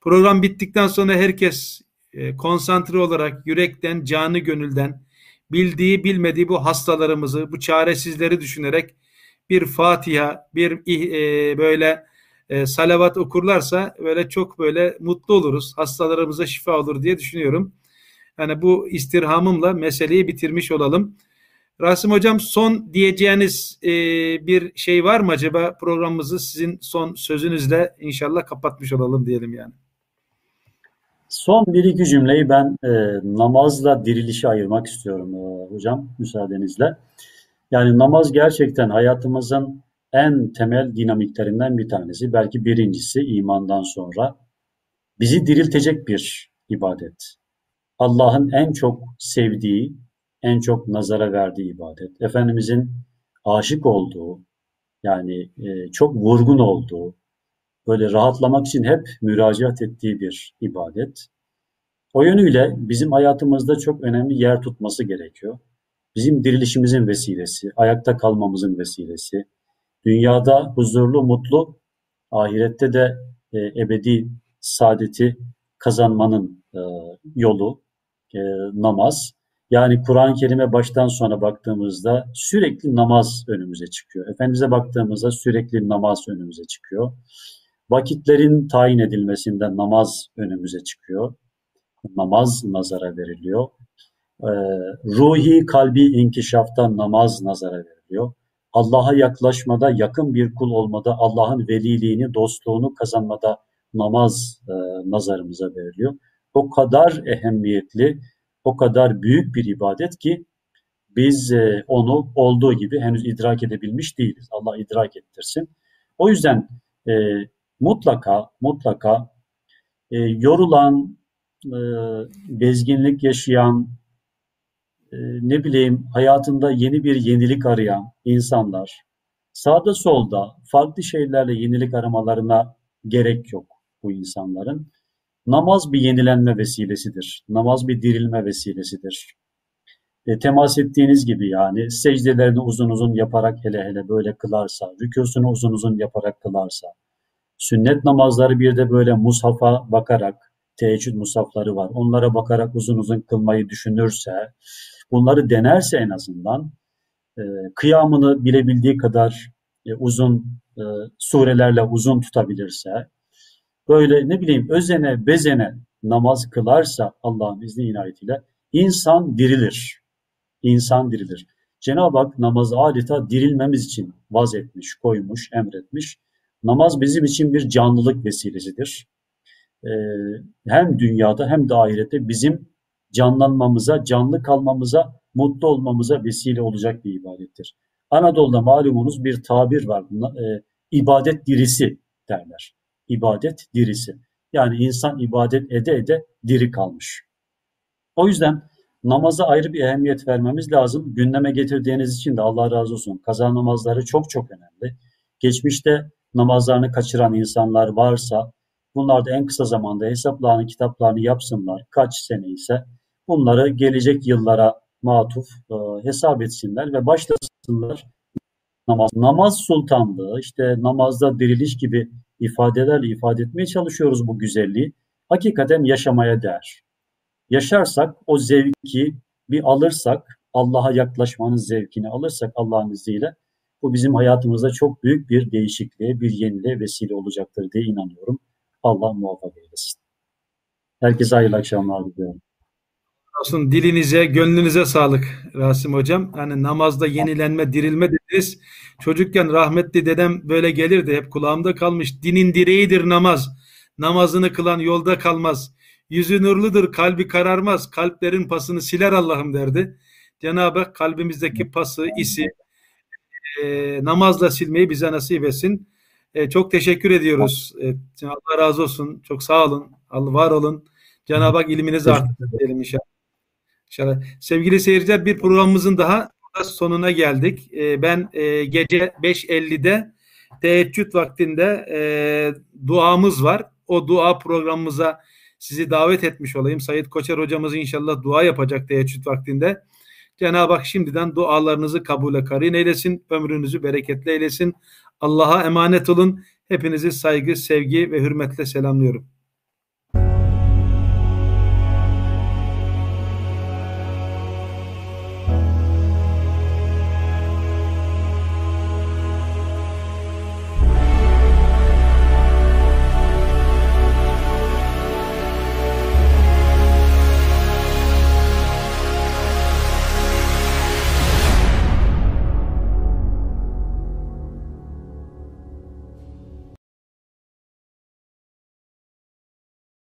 Program bittikten sonra herkes e, konsantre olarak yürekten, canı gönülden bildiği bilmediği bu hastalarımızı, bu çaresizleri düşünerek bir Fatiha, bir e, böyle e, salavat okurlarsa böyle çok böyle mutlu oluruz. Hastalarımıza şifa olur diye düşünüyorum. Yani bu istirhamımla meseleyi bitirmiş olalım. Rasim Hocam son diyeceğiniz e, bir şey var mı acaba programımızı sizin son sözünüzle inşallah kapatmış olalım diyelim yani. Son bir iki cümleyi ben e, namazla dirilişi ayırmak istiyorum e, hocam müsaadenizle. Yani namaz gerçekten hayatımızın en temel dinamiklerinden bir tanesi. Belki birincisi imandan sonra. Bizi diriltecek bir ibadet. Allah'ın en çok sevdiği, en çok nazara verdiği ibadet. Efendimizin aşık olduğu, yani e, çok vurgun olduğu, böyle rahatlamak için hep müracaat ettiği bir ibadet. O yönüyle bizim hayatımızda çok önemli yer tutması gerekiyor. Bizim dirilişimizin vesilesi, ayakta kalmamızın vesilesi, dünyada huzurlu, mutlu, ahirette de e, ebedi saadeti kazanmanın e, yolu e, namaz. Yani Kur'an-ı Kerim'e baştan sona baktığımızda sürekli namaz önümüze çıkıyor. Efendimiz'e baktığımızda sürekli namaz önümüze çıkıyor. Vakitlerin tayin edilmesinde namaz önümüze çıkıyor. Namaz nazara veriliyor. Ee, ruhi kalbi inkişafta namaz nazara veriliyor. Allah'a yaklaşmada, yakın bir kul olmada, Allah'ın veliliğini, dostluğunu kazanmada namaz e, nazarımıza veriliyor. O kadar ehemmiyetli, o kadar büyük bir ibadet ki biz e, onu olduğu gibi henüz idrak edebilmiş değiliz. Allah idrak ettirsin. O yüzden e, mutlaka mutlaka e, yorulan, e, bezginlik yaşayan, e, ne bileyim hayatında yeni bir yenilik arayan insanlar sağda solda farklı şeylerle yenilik aramalarına gerek yok bu insanların. Namaz bir yenilenme vesilesidir. Namaz bir dirilme vesilesidir. E, temas ettiğiniz gibi yani secdelerini uzun uzun yaparak hele hele böyle kılarsa, rükûsunu uzun uzun yaparak kılarsa, sünnet namazları bir de böyle mushafa bakarak, teheccüd musafları var, onlara bakarak uzun uzun kılmayı düşünürse, bunları denerse en azından, e, kıyamını bilebildiği kadar e, uzun e, surelerle uzun tutabilirse, böyle ne bileyim özene bezene namaz kılarsa Allah'ın izni inayetiyle insan dirilir. İnsan dirilir. Cenab-ı Hak namazı adeta dirilmemiz için vaz etmiş, koymuş, emretmiş. Namaz bizim için bir canlılık vesilesidir. Ee, hem dünyada hem de ahirette bizim canlanmamıza, canlı kalmamıza, mutlu olmamıza vesile olacak bir ibadettir. Anadolu'da malumunuz bir tabir var. E, ibadet dirisi derler ibadet dirisi. Yani insan ibadet ede ede diri kalmış. O yüzden namaza ayrı bir ehemmiyet vermemiz lazım. Gündeme getirdiğiniz için de Allah razı olsun. Kaza namazları çok çok önemli. Geçmişte namazlarını kaçıran insanlar varsa bunlar da en kısa zamanda hesaplarını, kitaplarını yapsınlar. Kaç sene ise bunları gelecek yıllara matuf e, hesap etsinler ve başlasınlar namaz. Namaz sultanlığı, işte namazda diriliş gibi ifadelerle ifade etmeye çalışıyoruz bu güzelliği. Hakikaten yaşamaya değer. Yaşarsak o zevki bir alırsak, Allah'a yaklaşmanın zevkini alırsak Allah'ın izniyle bu bizim hayatımızda çok büyük bir değişikliğe, bir yeniliğe vesile olacaktır diye inanıyorum. Allah muvaffak eylesin. Herkese hayırlı akşamlar diliyorum. Olsun dilinize, gönlünüze sağlık Rasim Hocam. Hani namazda yenilenme, dirilme dediniz. Çocukken rahmetli dedem böyle gelirdi hep kulağımda kalmış. Dinin direğidir namaz. Namazını kılan yolda kalmaz. Yüzü nurludur, kalbi kararmaz. Kalplerin pasını siler Allah'ım derdi. Cenab-ı Hak kalbimizdeki pası, isi e, namazla silmeyi bize nasip etsin. E, çok teşekkür ediyoruz. E, Allah razı olsun. Çok sağ olun. Allah var olun. Cenab-ı Hak ilminizi diyelim inşallah. İnşallah. Sevgili seyirciler bir programımızın daha sonuna geldik. Ee, ben e, gece 5.50'de teheccüd vaktinde e, duamız var. O dua programımıza sizi davet etmiş olayım. Sayit Koçer hocamız inşallah dua yapacak teheccüd vaktinde. Cenab-ı Hak şimdiden dualarınızı kabule karin eylesin. Ömrünüzü bereketli eylesin. Allah'a emanet olun. Hepinizi saygı, sevgi ve hürmetle selamlıyorum.